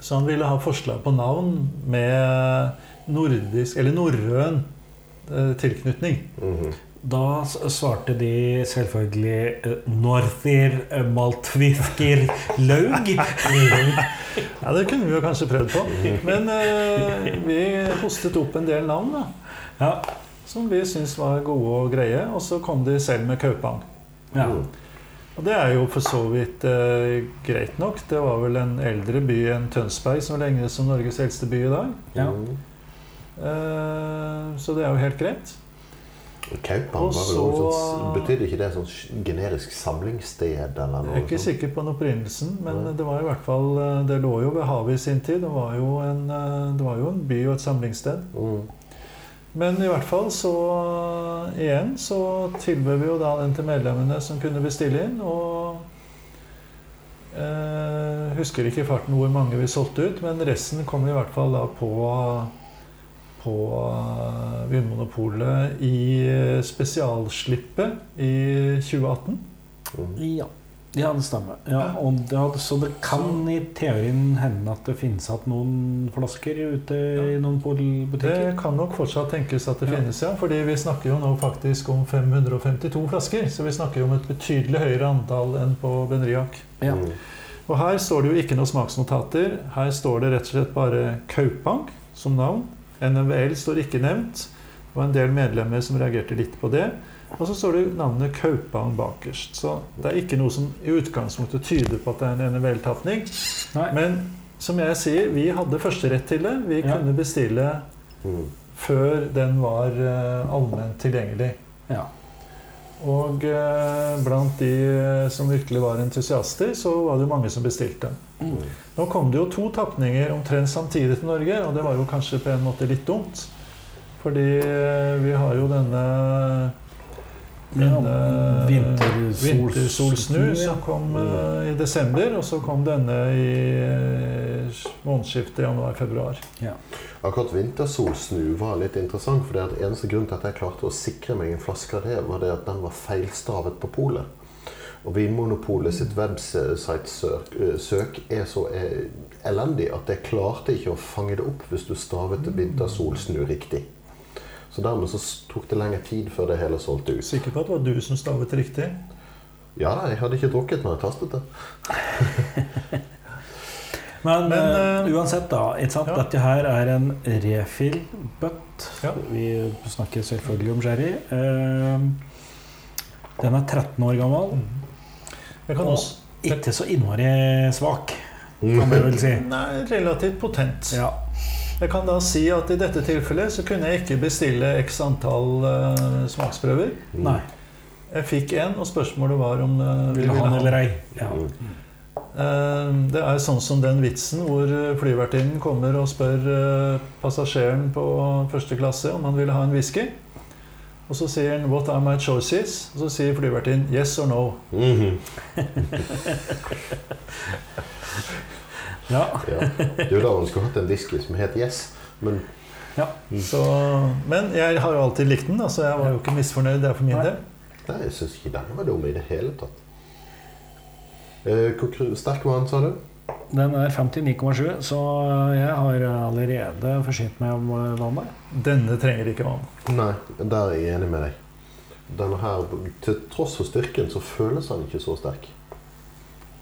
Så han ville ha forslag på navn med nordisk, eller norrøn, tilknytning. tilknytning. -hmm. Da svarte de selvfølgelig eh, Northir eh, Laug. Ja, Det kunne vi jo kanskje prøvd på. Men eh, vi hostet opp en del navn da, Ja. som vi syntes var gode og greie. Og så kom de selv med Kaupang. ja. Mm. Og det er jo for så vidt eh, greit nok. Det var vel en eldre by enn Tønsberg, som regnes som Norges eldste by i dag. Ja. Eh, så det er jo helt greit. Kaupang var vel så- også Betydde ikke det sånn generisk samlingssted eller Jeg er ikke sånt? sikker på den opprinnelsen, men Nei. det var i hvert fall eh, Det lå jo ved havet i sin tid. Det var jo en, eh, det var jo en by og et samlingssted. Mm. Men i hvert fall så igjen så tilbød vi jo da den til medlemmene som kunne bestille inn. Og eh, husker ikke i farten hvor mange vi solgte ut, men resten kom i hvert fall da på på eh, Vinmonopolet i eh, spesialslippet i 2018. Mm. Ja. ja, det stemmer. Ja, og det, så det kan i teorien hende at det finnes igjen noen flasker ute i noen Det kan nok fortsatt tenkes at det Ja. finnes, ja. Fordi vi snakker jo nå faktisk om 552 flasker. Så vi snakker jo om et betydelig høyere antall enn på Benriac. Ja. Mm. Og her står det jo ikke noen smaksnotater. Her står det rett og slett bare Kaupang som navn. NMVL står ikke nevnt. Det var en del medlemmer som reagerte litt på det. Og så står det navnet Kaupang bakerst. Så det er ikke noe som i utgangspunktet tyder på at det er en NMVL-tapning. Men som jeg sier, vi hadde førsterett til det. Vi Ja. kunne bestille Mm. før den var uh, allment tilgjengelig. Ja. Og eh, blant de eh, som virkelig var entusiaster, så var det jo mange som bestilte. Mm. Nå kom det jo to tapninger omtrent samtidig til Norge, og det var jo kanskje på en måte litt dumt. Fordi eh, vi har jo denne denne Vintersols- Vintersolsnu ja. som kom eh, i desember, og så kom denne i eh, månedsskiftet januar-februar. Akkurat vintersolsnu var litt interessant, for det at eneste grunn til at jeg klarte å sikre meg en flaske av det, var det at den var feilstavet på polet. Og Vinmonopolet sitt website-søk er så eh, elendig at jeg klarte ikke å fange det opp hvis du stavet vintersolsnu riktig. Så dermed så tok det lengre tid før det hele solgte ut. Sikker på at det var du som stavet riktig? Ja, jeg hadde ikke drukket når jeg tastet det. Men, Men, eh, uansett, da. Ikke sant? ja. Dette her er en refill-butt. Ja. Vi snakker selvfølgelig om sherry. Uh, Den er 13 år gammel. Jeg kan Og også ikke så innmari svak, kan man vel si. Nei, relativt potent. Ja. Jeg kan da si at i dette tilfellet så kunne jeg ikke bestille x antall uh, smaksprøver. Nei. Jeg fikk en, og spørsmålet var om uh, Vil du ha den eller ei? Ja. Mm. Eh, det er sånn som den vitsen hvor eh, flyvertinnen kommer og spør eh, passasjeren på første klasse om han ville ha en whisky. Og så sier han 'What are my choices?' Og så sier flyvertinnen 'Yes or no'. Mhm. ja. Ja. Du da, hun skulle hatt en whisky som het Yes, men Så, men jeg har jo alltid likt den, så jeg var jo ikke misfornøyd der for min Nei. del. Nei, jeg syns ikke den var dum i det hele tatt. Eh, Hvor sterk var den, sa du? Den er 59,7, så jeg har allerede forsynt meg om vann vannet. Denne trenger ikke vann. Nei, der er jeg enig med deg. Denne her, Til tross for styrken så føles den ikke så sterk.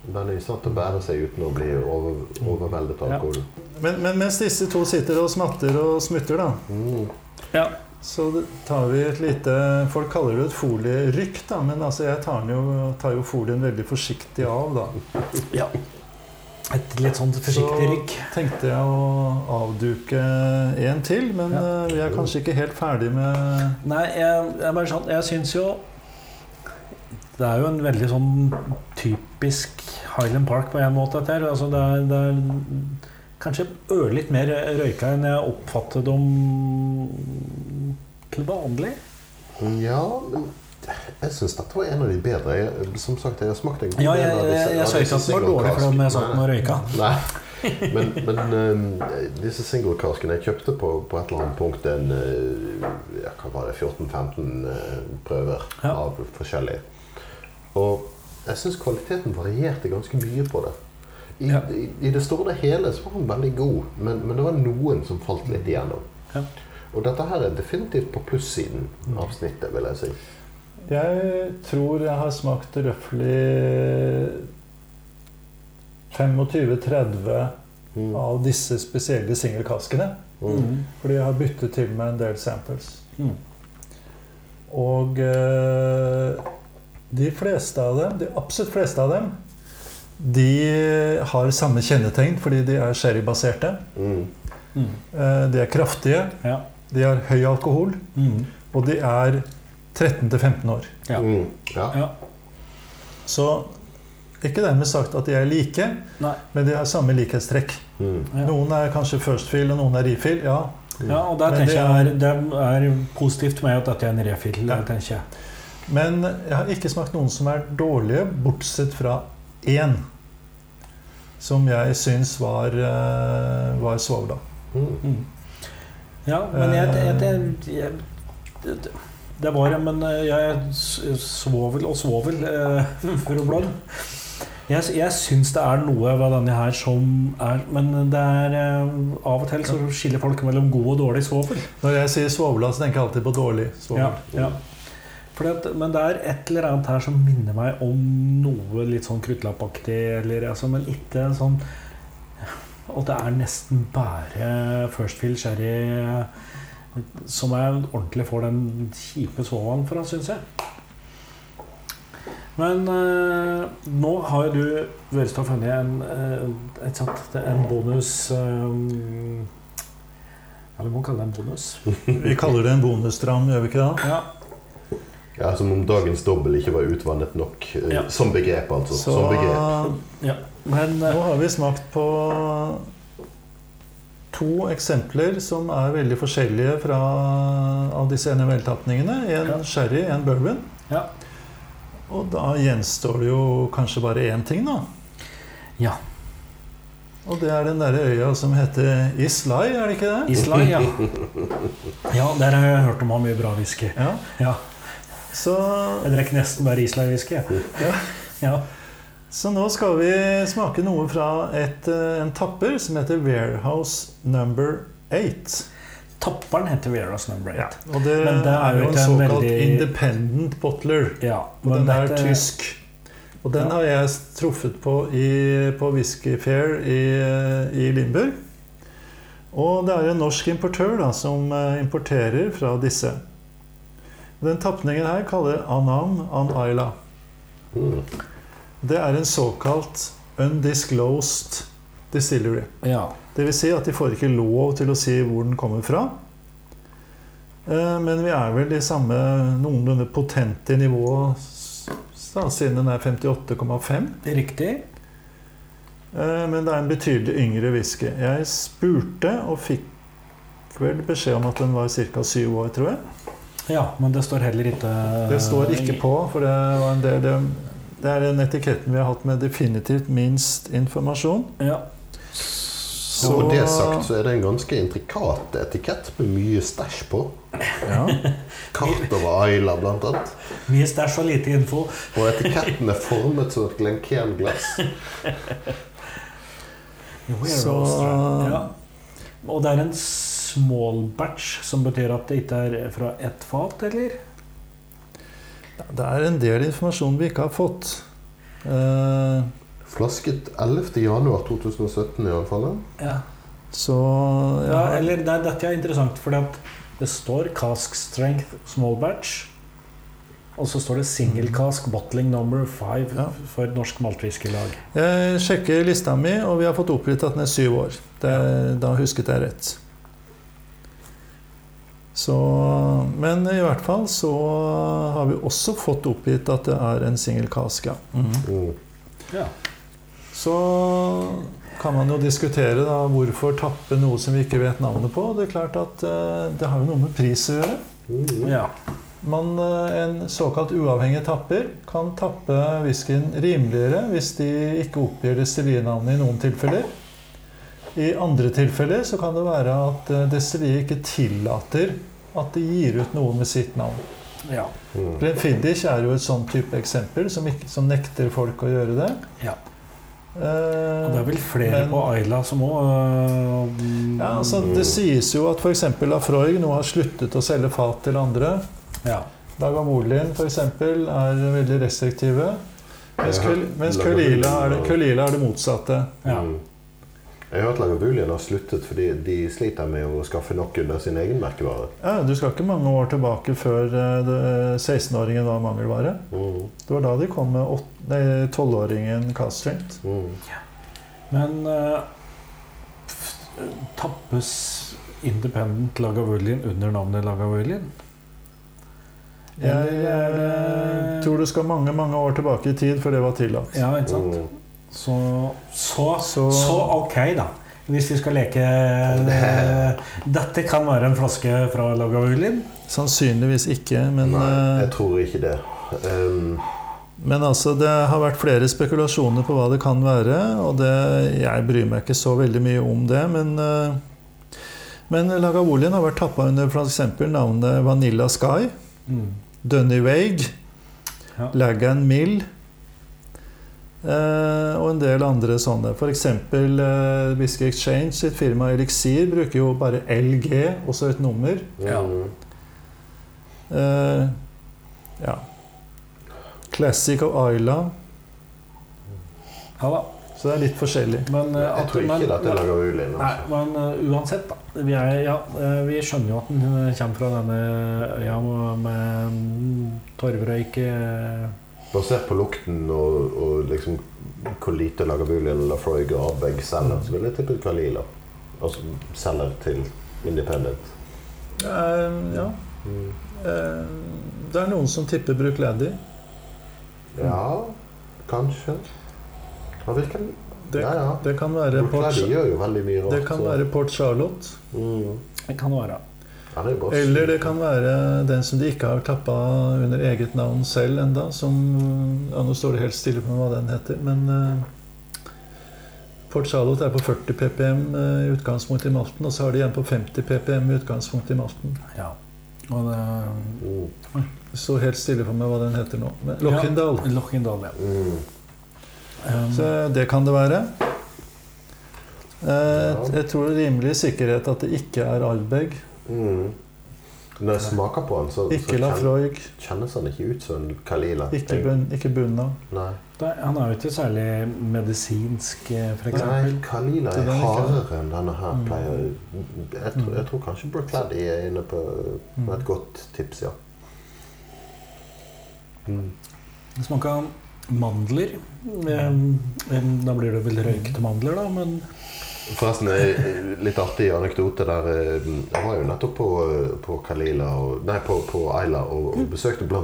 Den er i stand til å bære seg uten å bli over, overveldet av Ja. alkohol. Men, men mens disse to sitter og smatter og smutter, da, Mm. Ja. så tar vi et lite Folk kaller det et folierykk, da, men altså jeg tar, den jo, tar jo folien veldig forsiktig av, da. ja. Et litt sånn forsiktig rykk. Så tenkte jeg å avduke en til, men Ja. eh, vi er kanskje ikke helt ferdig med Nei, jeg, jeg, bare sånn, jeg syns jo Det er jo en veldig sånn typisk Highland Park på en måte. Dette. Altså det, er, det er kanskje ørlitt mer røyka enn jeg oppfattet dem til vanlig. Ja, men jeg syns dette var en av de bedre. Jeg, som sagt, jeg har smakt en god Ja, jeg, jeg, disse- jeg, sa ikke at den var dårlig for dem jeg satt sa at den var røyka. Nei. Men, men eh, disse single-caskene Jeg kjøpte på, på et eller annet punkt en uh, hva var det, 14-15 uh, prøver Ja. av forskjellig. Og jeg syns kvaliteten varierte ganske mye på det. I, Ja. i, I det store og hele så var den veldig god, men, men det var noen som falt litt igjennom. Ja. Og dette her er definitivt på plussiden av snittet, vil jeg si. Jeg tror jeg har smakt røftlig 25-30 Mm. av disse spesielle singelkaskene. Mm. Fordi jeg har byttet til meg en del samples. Mm. Og eh, de fleste av dem, de absolutt fleste av dem, de har samme kjennetegn fordi de er sherrybaserte. Mm. Mm. Eh, de er kraftige, Ja. de har høy alkohol, Mm. og de er 13-15 år. Ja. Mm. ja. ja. Så ikke dermed sagt at de er like, Nei. men de har samme likhetstrekk. Mm. Noen er kanskje first fill, og noen er refill. Ja, ja, og der Men tenker det jeg er- er, det er positivt med at dette er en refill. Ja. tenker jeg. Men jeg har ikke smakt noen som er dårlige, bortsett fra én. Som jeg syns var, eh, var svovla. Mm. Ja, men jeg, jeg, jeg, jeg det, var det, Men jeg svovel og svovel eh, for å. Jeg, jeg syns det er noe ved denne her som er Men det er eh, av og til så skiller folk mellom god og dårlig svovel. Når jeg sier svovla, så tenker jeg alltid på dårlig svovel. Ja, ja. At, men det er et eller annet her som minner meg om noe litt sånn kruttlappaktig. Eller, altså, men ikke sånn Og det er nesten bare First Fill Sherry som jeg ordentlig får den kjipe svovelen fra, syns jeg. Men eh, nå har du Vørstad funnet en, eh, et sånt, er en bonus eh, Ja, vi må kalle det en bonus. Vi kaller det en bonusdram, gjør vi ikke det? Ja, Ja, Som om dagens dobbel ikke var utvannet nok eh, Ja. som begrep, altså. Så som begrep. men nå eh, har vi smakt på to eksempler som er veldig forskjellige fra, av disse NML-tapningene. En Ja. sherry, en bourbon. Ja. Og da gjenstår det jo kanskje bare én ting, da. Ja. Og det er den derre øya som heter Islay, er det ikke det? Islay, ja. Ja, der har jeg hørt om har mye bra whisky. Ja. Ja. Så, Jeg drikker nesten bare Island-whisky. Ja. Ja. så nå skal vi smake noe fra et, eh, en tapper som heter Warehouse Number 8. Tapperen heter Warehouse Number 8. Og det, det er er jo en såkalt veldig- independent bottler. Ja, Og den den er tysk. Og den Ja. har jeg truffet på i, på Whisky Fair i, i Limburg. Og det er en norsk importør da, som eh, importerer fra disse. Den tapningen her kaller Anam An Ayla. Mm. Det er en såkalt undisclosed distillery. Ja. Det vil si at de får ikke lov til å si hvor den kommer fra. Eh, Men vi er vel i samme noenlunde potente nivå siden den er 58,5. Riktig. Eh, Men det er en betydelig yngre whisky. Jeg spurte og fikk vel beskjed om at den var ca. syv år, tror jeg. Ja, men det står heller ikke Det står ikke på, for det var en del det, det er den etiketten vi har hatt med definitivt minst informasjon. Ja. Så med det sagt så er det en ganske intrikat etikett med mye stæsj på. ja. Kart over Ayla, blant annet. Mye stæsj og lite info. Og etiketten er formet som et Glencairn-glass. Så- ja. Og det er en small batch, som betyr at det ikke er fra ett fat, eller? Det er en del informasjon vi ikke har fått. Eh, Flasket 11.11.2017 i alle fall. Ja. Så ja ja, eller nei, dette er interessant, for det står cask strength small batch. Og så står det single cask bottling number five Ja. for Norsk Maltwhiskylag. Jeg sjekker lista mi, og vi har fått oppgitt at den er syv år. Det, da husket jeg rett. Så, men i hvert fall så har vi også fått oppgitt at det er en single cask, Mm. Mm. Ja. Så kan man jo diskutere da hvorfor tappe noe som vi ikke vet navnet på. Det er klart at eh, det har jo noe med pris å gjøre. Mm. ja. Man, eh, en såkalt uavhengig tapper kan tappe whiskyen rimeligere hvis de ikke oppgir destillinavnet i noen tilfeller. I andre tilfeller så kan det være at Desiree ikke tillater at de gir ut noe med sitt navn. ja. Mm. Glenfiddich er jo et sånn type eksempel som, ikke, som nekter folk å gjøre det. Ja. Eh, Og det er vel flere Men- på Ayla som òg ja, altså, det sies jo at f.eks. Lafroig nå har sluttet å selge fat til andre. ja. Dagavolin f.eks. er veldig restriktive. Mens, Kulila Køl, mens Kølila er, det- Kølila er det motsatte. ja. Jeg har hørt Lagavulin har sluttet fordi de sliter med å skaffe nok under sin egen merkevare. Ja, du skal ikke mange år tilbake før eh, 16-åringen var mangelvare. Mm. Det var da de kom med 12-åringen Cast Strength. Mm. Men uh, tappes Independent Lagavulin under navnet Lagavulin? Jeg det- eh, tror du skal mange mange år tilbake i tid før det var tillatt. Ja, ikke sant? Mm. Så, så, så, Så- ok, da. Hvis vi skal leke eh, Dette kan være en flaske fra Lagavulin. Sannsynligvis ikke, men, Nei, eh, jeg tror ikke det. Um, men altså, det har vært flere spekulasjoner på hva det kan være. Og det, jeg bryr meg ikke så veldig mye om det, men eh, Men Lagavulin har vært tappa under f.eks. navnet Vanilla Sky, Mm. Dunny Waig, Ja. Lagan Mill eh, og en del andre sånne. F.eks. Uh, Biske Exchange sitt firma Elixir bruker jo bare LG, også et nummer. Ja. Eh, ja. Classic of Isla. Ja da. Så det er litt forskjellig. Men, eh, Jeg tror ikke men- dette er Lagavulin. Nei, Altså. men uh, uansett, da. Vi, er, ja, eh, vi skjønner jo at den eh, kommer fra denne øya med, med torvrøyk eh, Basert på lukten og, og liksom hvor lite Lagavulin, Lafroig og Ardbeg selger, så vil jeg tippe Kalila. Altså selger til Independent. Uh, ja. Mm. Uh, det er noen som tipper Bruichladdie. Ja, kanskje. Og hvilken Det, Ja, ja. det kan være Port, være Port Charlotte. mm. Det kan være. Eller det kan være den som de ikke har tappa under eget navn selv enda. Som, ja, nå står det helt stille på hva den heter, men uh, Port Salot er på 40 ppm uh, i utgangspunkt i malten, og så har de en på 50 ppm i utgangspunkt i malten. Ja. Og det mm. Det står helt stille for meg hva den heter nå. Lochindal. Lockindal. Ja, Lochindal ja. Mm. Um, Så det kan det være. Eh, Ja. Jeg tror det er rimelig sikkerhet at det ikke er Ardbeg. Mm. Når jeg smaker på den, så, så Ikke kjennes han ikke ut som en Kalila. Ikke, bun, ikke Bunna. Nei. Nei, han er jo ikke særlig medisinsk, f.eks. Nei. Kalila er er hardere enn denne her. Mm. Pleier. Jeg, tror, jeg tror kanskje Brookladdy er inne på Mm. et godt tips, ja. Mm. Det smaker mandler. Da blir det vel røykte mandler, da, men Forresten, en litt artig anekdote der. eh, Jeg var jo nettopp på, på Kalila og, Nei, på, på Ayla og, og besøkte bl.a.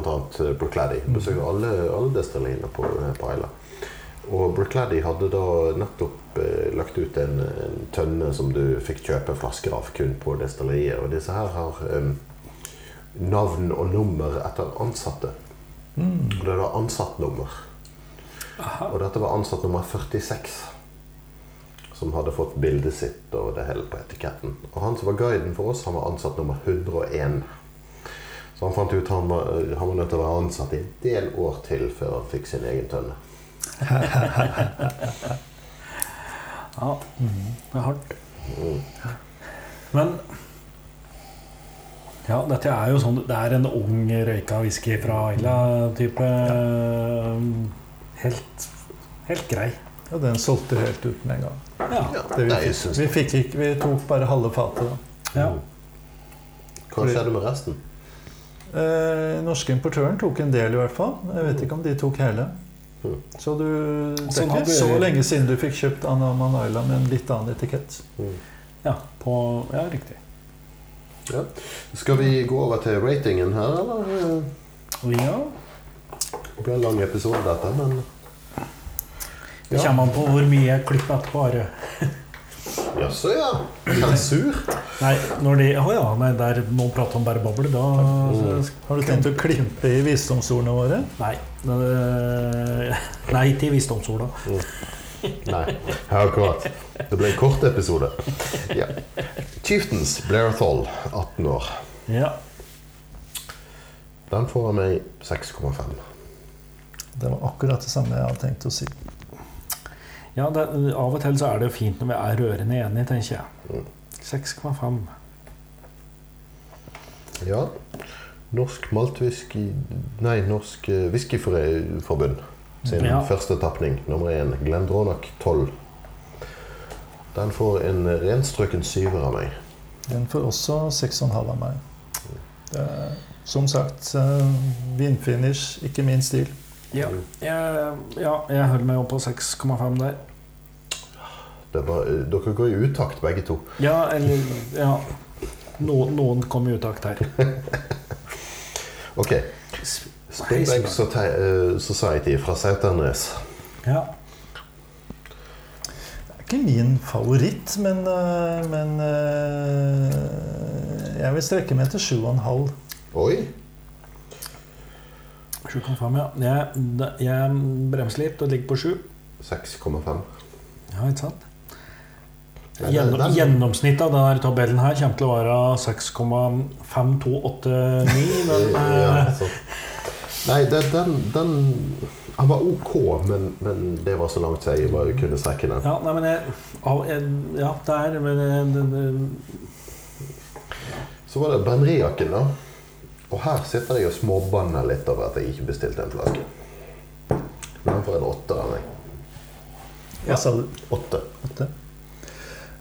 Brookladdy. Besøkte alle, alle destilleriene på, på Ayla. Og Brookladdy hadde da nettopp eh, lagt ut en, en tønne som du fikk kjøpe flasker av kun på destilleriet. Og disse her har eh, navn og nummer etter ansatte. Mm. Og det var ansattnummer. aha. Og dette var ansatt nummer 46 som hadde fått bildet sitt og det hele på etiketten. Og han som var guiden for oss, han var ansatt nummer 101. Så han fant ut han var, han var nødt til å være ansatt i en del år til før han fikk sin egen tønne. Ja, det er hardt. Mm. Men ja, dette er jo sånn Det er en ung røyka whisky fra Aila-type. Helt, helt grei. Ja, den solgte helt ut med en gang. Ja. Det vi, fikk, vi, fikk ikke, vi tok bare halve fatet. da. ja. Hva skjedde med resten? Eh, norske importøren tok en del, i hvert fall. Jeg vet ikke om de tok hele. Mm. Så du, det er ikke så lenge siden du fikk kjøpt Anna Manayla med en litt annen etikett. Mm. ja, på, ja riktig. Ja. Skal vi gå over til ratingen her, eller? Ja, Det ble en lang episode, dette, men det kommer an på hvor mye jeg klipper etterpå. Are. Jaså, ja. Sensur? Nei, når de oh ja, nei, der må prater prate om bare boble, da Mm. Har du tenkt å klippe i visdomsordene våre? Nei. det- Nei til visdomsorda. Nei, akkurat. Det ble en kort episode. Ja. Chieftains Blairthol, 18 år. Ja. Den får av meg 6,5. Det var akkurat det samme jeg hadde tenkt å si. Ja det, av og til så er det jo fint når vi er rørende enige, tenker jeg. Mm. 6,5. Ja. Norsk maltwhisky Nei, Norsk eh, Whiskyforbund sin Ja. første tapning, nummer én, Glendronach 12. Den får en renstrøken syver av meg. Den får også 6,5 av meg. Det er, som sagt, eh, vindfinish, ikke min stil. Ja, jeg, ja, jeg holder meg opp på 6,5 der. Det var, eh, dere går i utakt, begge to. Ja, eller Ja. No, noen kom i utakt her. Ok. Springbank eh, Society fra Sauternes. Ja. Det er ikke min favoritt, men, eh, men jeg vil strekke meg til 7,5. Oi! 7,5, ja. Jeg, jeg bremser litt og ligger på 7. 6,5. Ja, ikke sant? Gjennom, Gjennomsnittet av denne tabellen her kommer til å være 6,5289. Ja, eh. Nei, den, den, den Han var ok, men, men det var så langt jeg bare kunne strekke den. ja, nei, men jeg, jeg, Ja, det er men jeg, det, det, Så var det brennerijakken, da. Og her sitter jeg og småbanner litt over at jeg ikke bestilte en flaske. Men den får en åtter av meg. Sa du? Åtte. Åtte?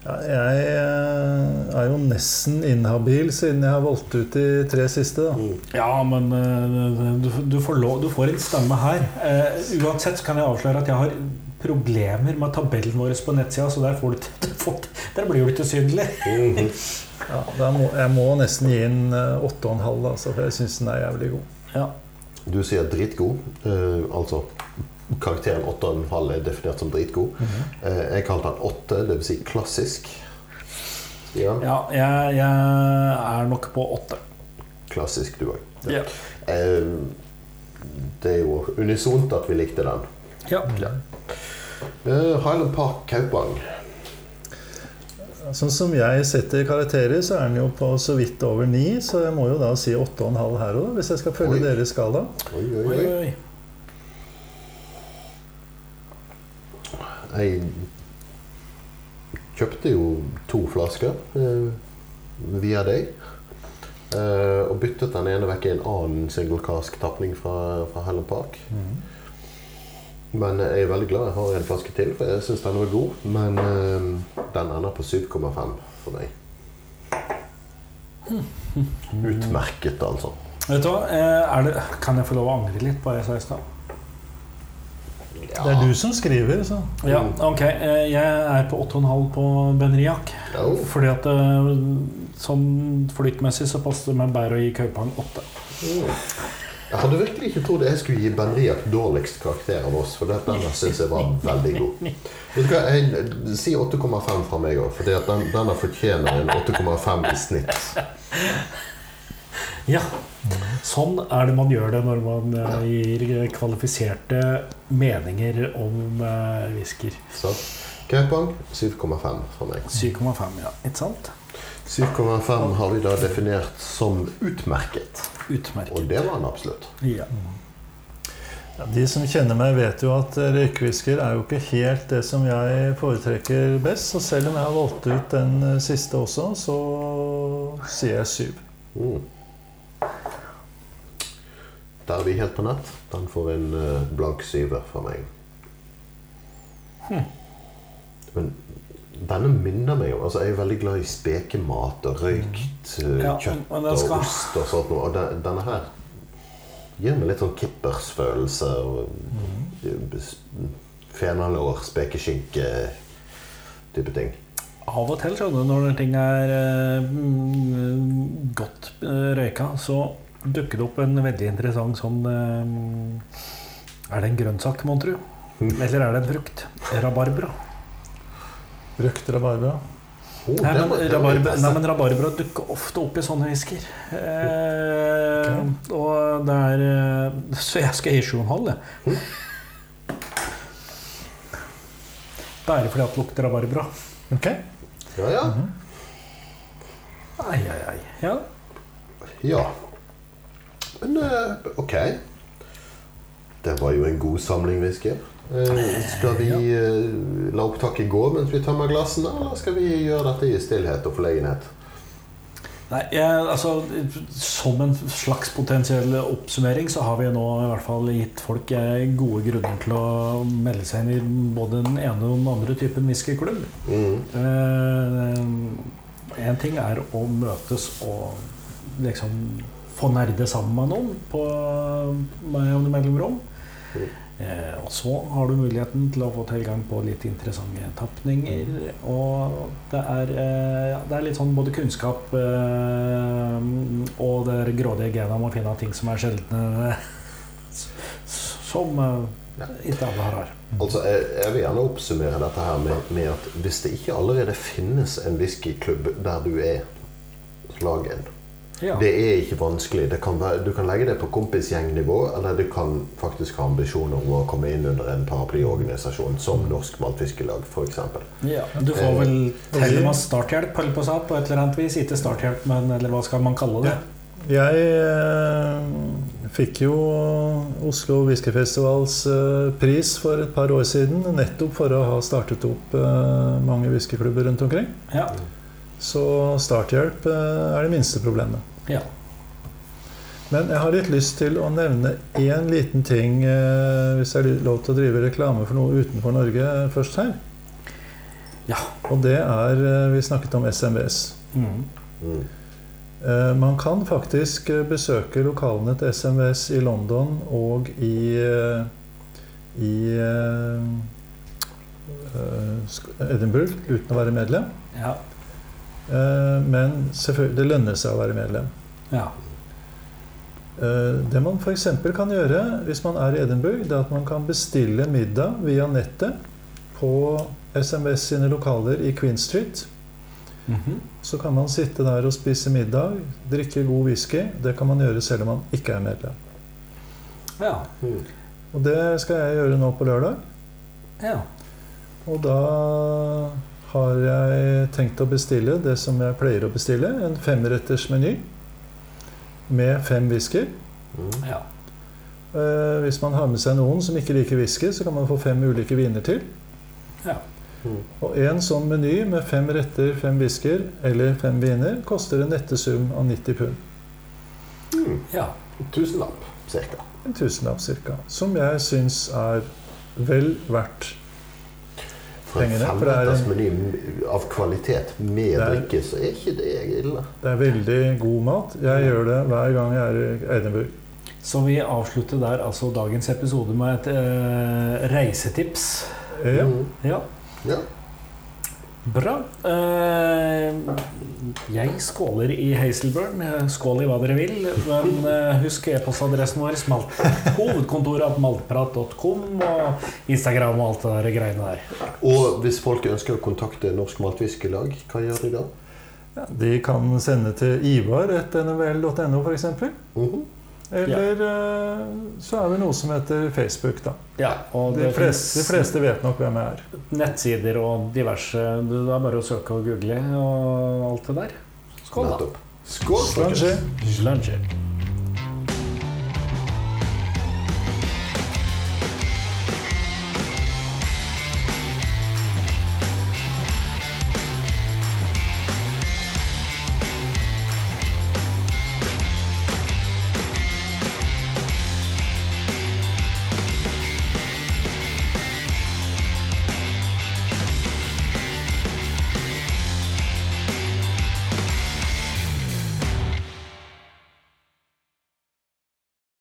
Ja, jeg eh, er jo nesten inhabil siden jeg har valgt ut de tre siste. Da. Ja, men eh, du, du, får lov, du får en stemme her. Uh, uansett kan jeg avsløre at jeg har problemer med tabellen vår på nettsida, så der, får du, du får, der blir du litt usynlig. Mhm. Ja, må, jeg må nesten gi den eh, åtte og en halv, altså, for jeg syns den er jævlig god. Ja. Du sier dritgod. uh, altså karakteren 8,5 er definert som dritgod. Eh, jeg kalte den 8, dvs. Si klassisk. Ja, Ja, jeg, jeg er nok på 8. Klassisk, du òg. Ja. Eh, det er jo unisont at vi likte den. Ja. Ja. Eh, Highland Park Kaupang. Sånn som jeg setter karakterer, så er den jo på så vidt over ni, så jeg må jo da si åtte og en halv her òg, hvis jeg skal følge Oi. deres skala. Oi, oi, Oi, oi. oi. Jeg kjøpte jo to flasker eh, via deg. Eh, og byttet den ene vekk i en annen single cask-tapning fra, fra Helen Park. Men jeg er veldig glad jeg har en flaske til, for jeg syns den var god. Men eh, den ender på 7,5 for meg. Utmerket, altså. Vet du hva? det, kan jeg få lov å angre litt på det jeg sa i stad? Det er du som skriver, så Ja, ok. eh, Jeg er på 8,5 på Benriak. Oh. Fordi at sånn flytmessig så passer det meg bedre å gi Kaupang 8. Jeg hadde virkelig ikke trodd jeg skulle gi Benriak dårligst karakter av oss, for denne syns jeg var veldig god. Vet du hva, jeg Si 8,5 fra meg òg, for den, denne fortjener en 8,5 i snitt. Ja. Sånn er det man gjør det når man eh, gir kvalifiserte meninger om uh, whisker. Så Kaupang 7,5 fra meg. 7,5, ja. Ikke sant? 7,5 har vi da definert som utmerket. Utmerket. Og det var den absolutt. Ja. Ja, De som kjenner meg, vet jo at eh, røykvisker er jo ikke helt det som jeg foretrekker best. Så selv om jeg har valgt ut den eh, siste også, så sier jeg syv. Mm. Der er vi helt på nett. Den får en uh, blank syver fra meg. Hm. Men denne minner meg om altså Jeg er veldig glad i spekemat og røykt eh, Ja, kjøtt og skal- ost og sånt. Og den, denne her gir meg litt sånn kippersfølelse. Og mm. Fenalår, spekeskinke type ting. Av og til, skjønner du, når ting er mm, godt eh, røyka, så dukker det opp en veldig interessant sånn eh, Er det en grønnsak, mon tru? Eller er det en frukt? Rabarbra. Røkt rabarbra. Oh, Nei, men, det rabarbra, nei, men rabarbra dukker ofte opp i sånne whisker. Eh, Og det er Så jeg skal gi 7,5, jeg. Bare fordi at det lukter rabarbra. Ok. Ja, ja. Ai, ai, ai. Ja. Ja. Men eh, ok. Det var jo en god samling whisky. Eh, skal vi eh, la opptaket gå mens vi tømmer glassene, eller skal vi gjøre dette i stillhet og forlegenhet? Nei, jeg, altså, Som en slags potensiell oppsummering så har vi nå i hvert fall gitt folk eh, gode grunner til å melde seg inn i både den ene og den andre typen whiskyklubb. Mm. Én ting er å møtes og liksom få nerde sammen med noen på med mellomrom. Eh, og så har du muligheten til å få tilgang på litt interessante tapninger. Og det er, eh, det er litt sånn både kunnskap eh, og det grådige genet om å finne ting som er sjeldne, som eh, ikke alle har. Altså, jeg, jeg vil gjerne oppsummere dette her med, med at hvis det ikke allerede finnes en whiskyklubb der du er, lag en. Ja. Det er ikke vanskelig. Det kan være, du kan legge det på kompisgjengnivå, eller du kan faktisk ha ambisjoner om å komme inn under en paraplyorganisasjon som Norsk Maltfiskelag f.eks. Ja, du får vel til og starthjelp eller på, på et eller annet vis. Ikke starthjelp, men eller hva skal man kalle det? Jeg eh, fikk jo Oslo Whiskyfestivals eh, pris for et par år siden nettopp for å ha startet opp eh, mange whiskyklubber rundt omkring. Ja. Så starthjelp eh, er det minste problemet. Ja. Men jeg har litt lyst til å nevne én liten ting, eh, hvis jeg har lov til å drive reklame for noe utenfor Norge først her. Ja. Og det er eh, Vi snakket om SMVS. Mm. Mm. Eh, Man kan faktisk besøke lokalene til SMVS i London og i, i Edinburgh uten å være medlem. Ja. Eh, Men selvfølgelig, det lønner seg å være medlem. ja. Eh, Det man f.eks. kan gjøre hvis man er i Edinburgh, det er at man kan bestille middag via nettet på SMS sine lokaler i Queen Street. Mhm. Så kan man sitte der og spise middag, drikke god whisky. Det kan man gjøre selv om man ikke er medlem. ja. Mm. Og det skal jeg gjøre nå på lørdag. ja. Og da har jeg tenkt å bestille det som jeg pleier å bestille. En femretters meny med fem whisker. Mm. ja. Eh, Hvis man har med seg noen som ikke liker whisky, så kan man få fem ulike viner til. Ja. Mm. Og en sånn meny med fem retter, fem whisker eller fem viner koster en nettesum av 90 pund. Mm. ja. Tusenlapp, cirka. En tusenlapp cirka. Som jeg syns er vel verdt For en er, femretters meny av kvalitet med er- drikke, så er ikke det ille. det er veldig god mat. Jeg gjør det hver gang jeg er i Edinburgh. Så vi avslutter der altså dagens episode med et eh, reisetips. Ja. Mm. Ja, Ja. Bra. Eh, jeg skåler i Hazelburn. Skål i hva dere vil. Men eh, husk e-postadressen vår. Smalt, hovedkontoret på maltprat.com og Instagram og alt det der greiene der. Og hvis folk ønsker å kontakte Norsk Maltfiskelag, hva gjør de da? Ja, De kan sende til ivar.nvl.no f.eks. Mhm. Eller ja. så er vi noe som heter Facebook. da. Ja, og De fleste, de fleste vet nok hvem jeg er. nettsider og diverse. Det er bare å søke og google og alt det der. Skål, da. Skål! Slanger.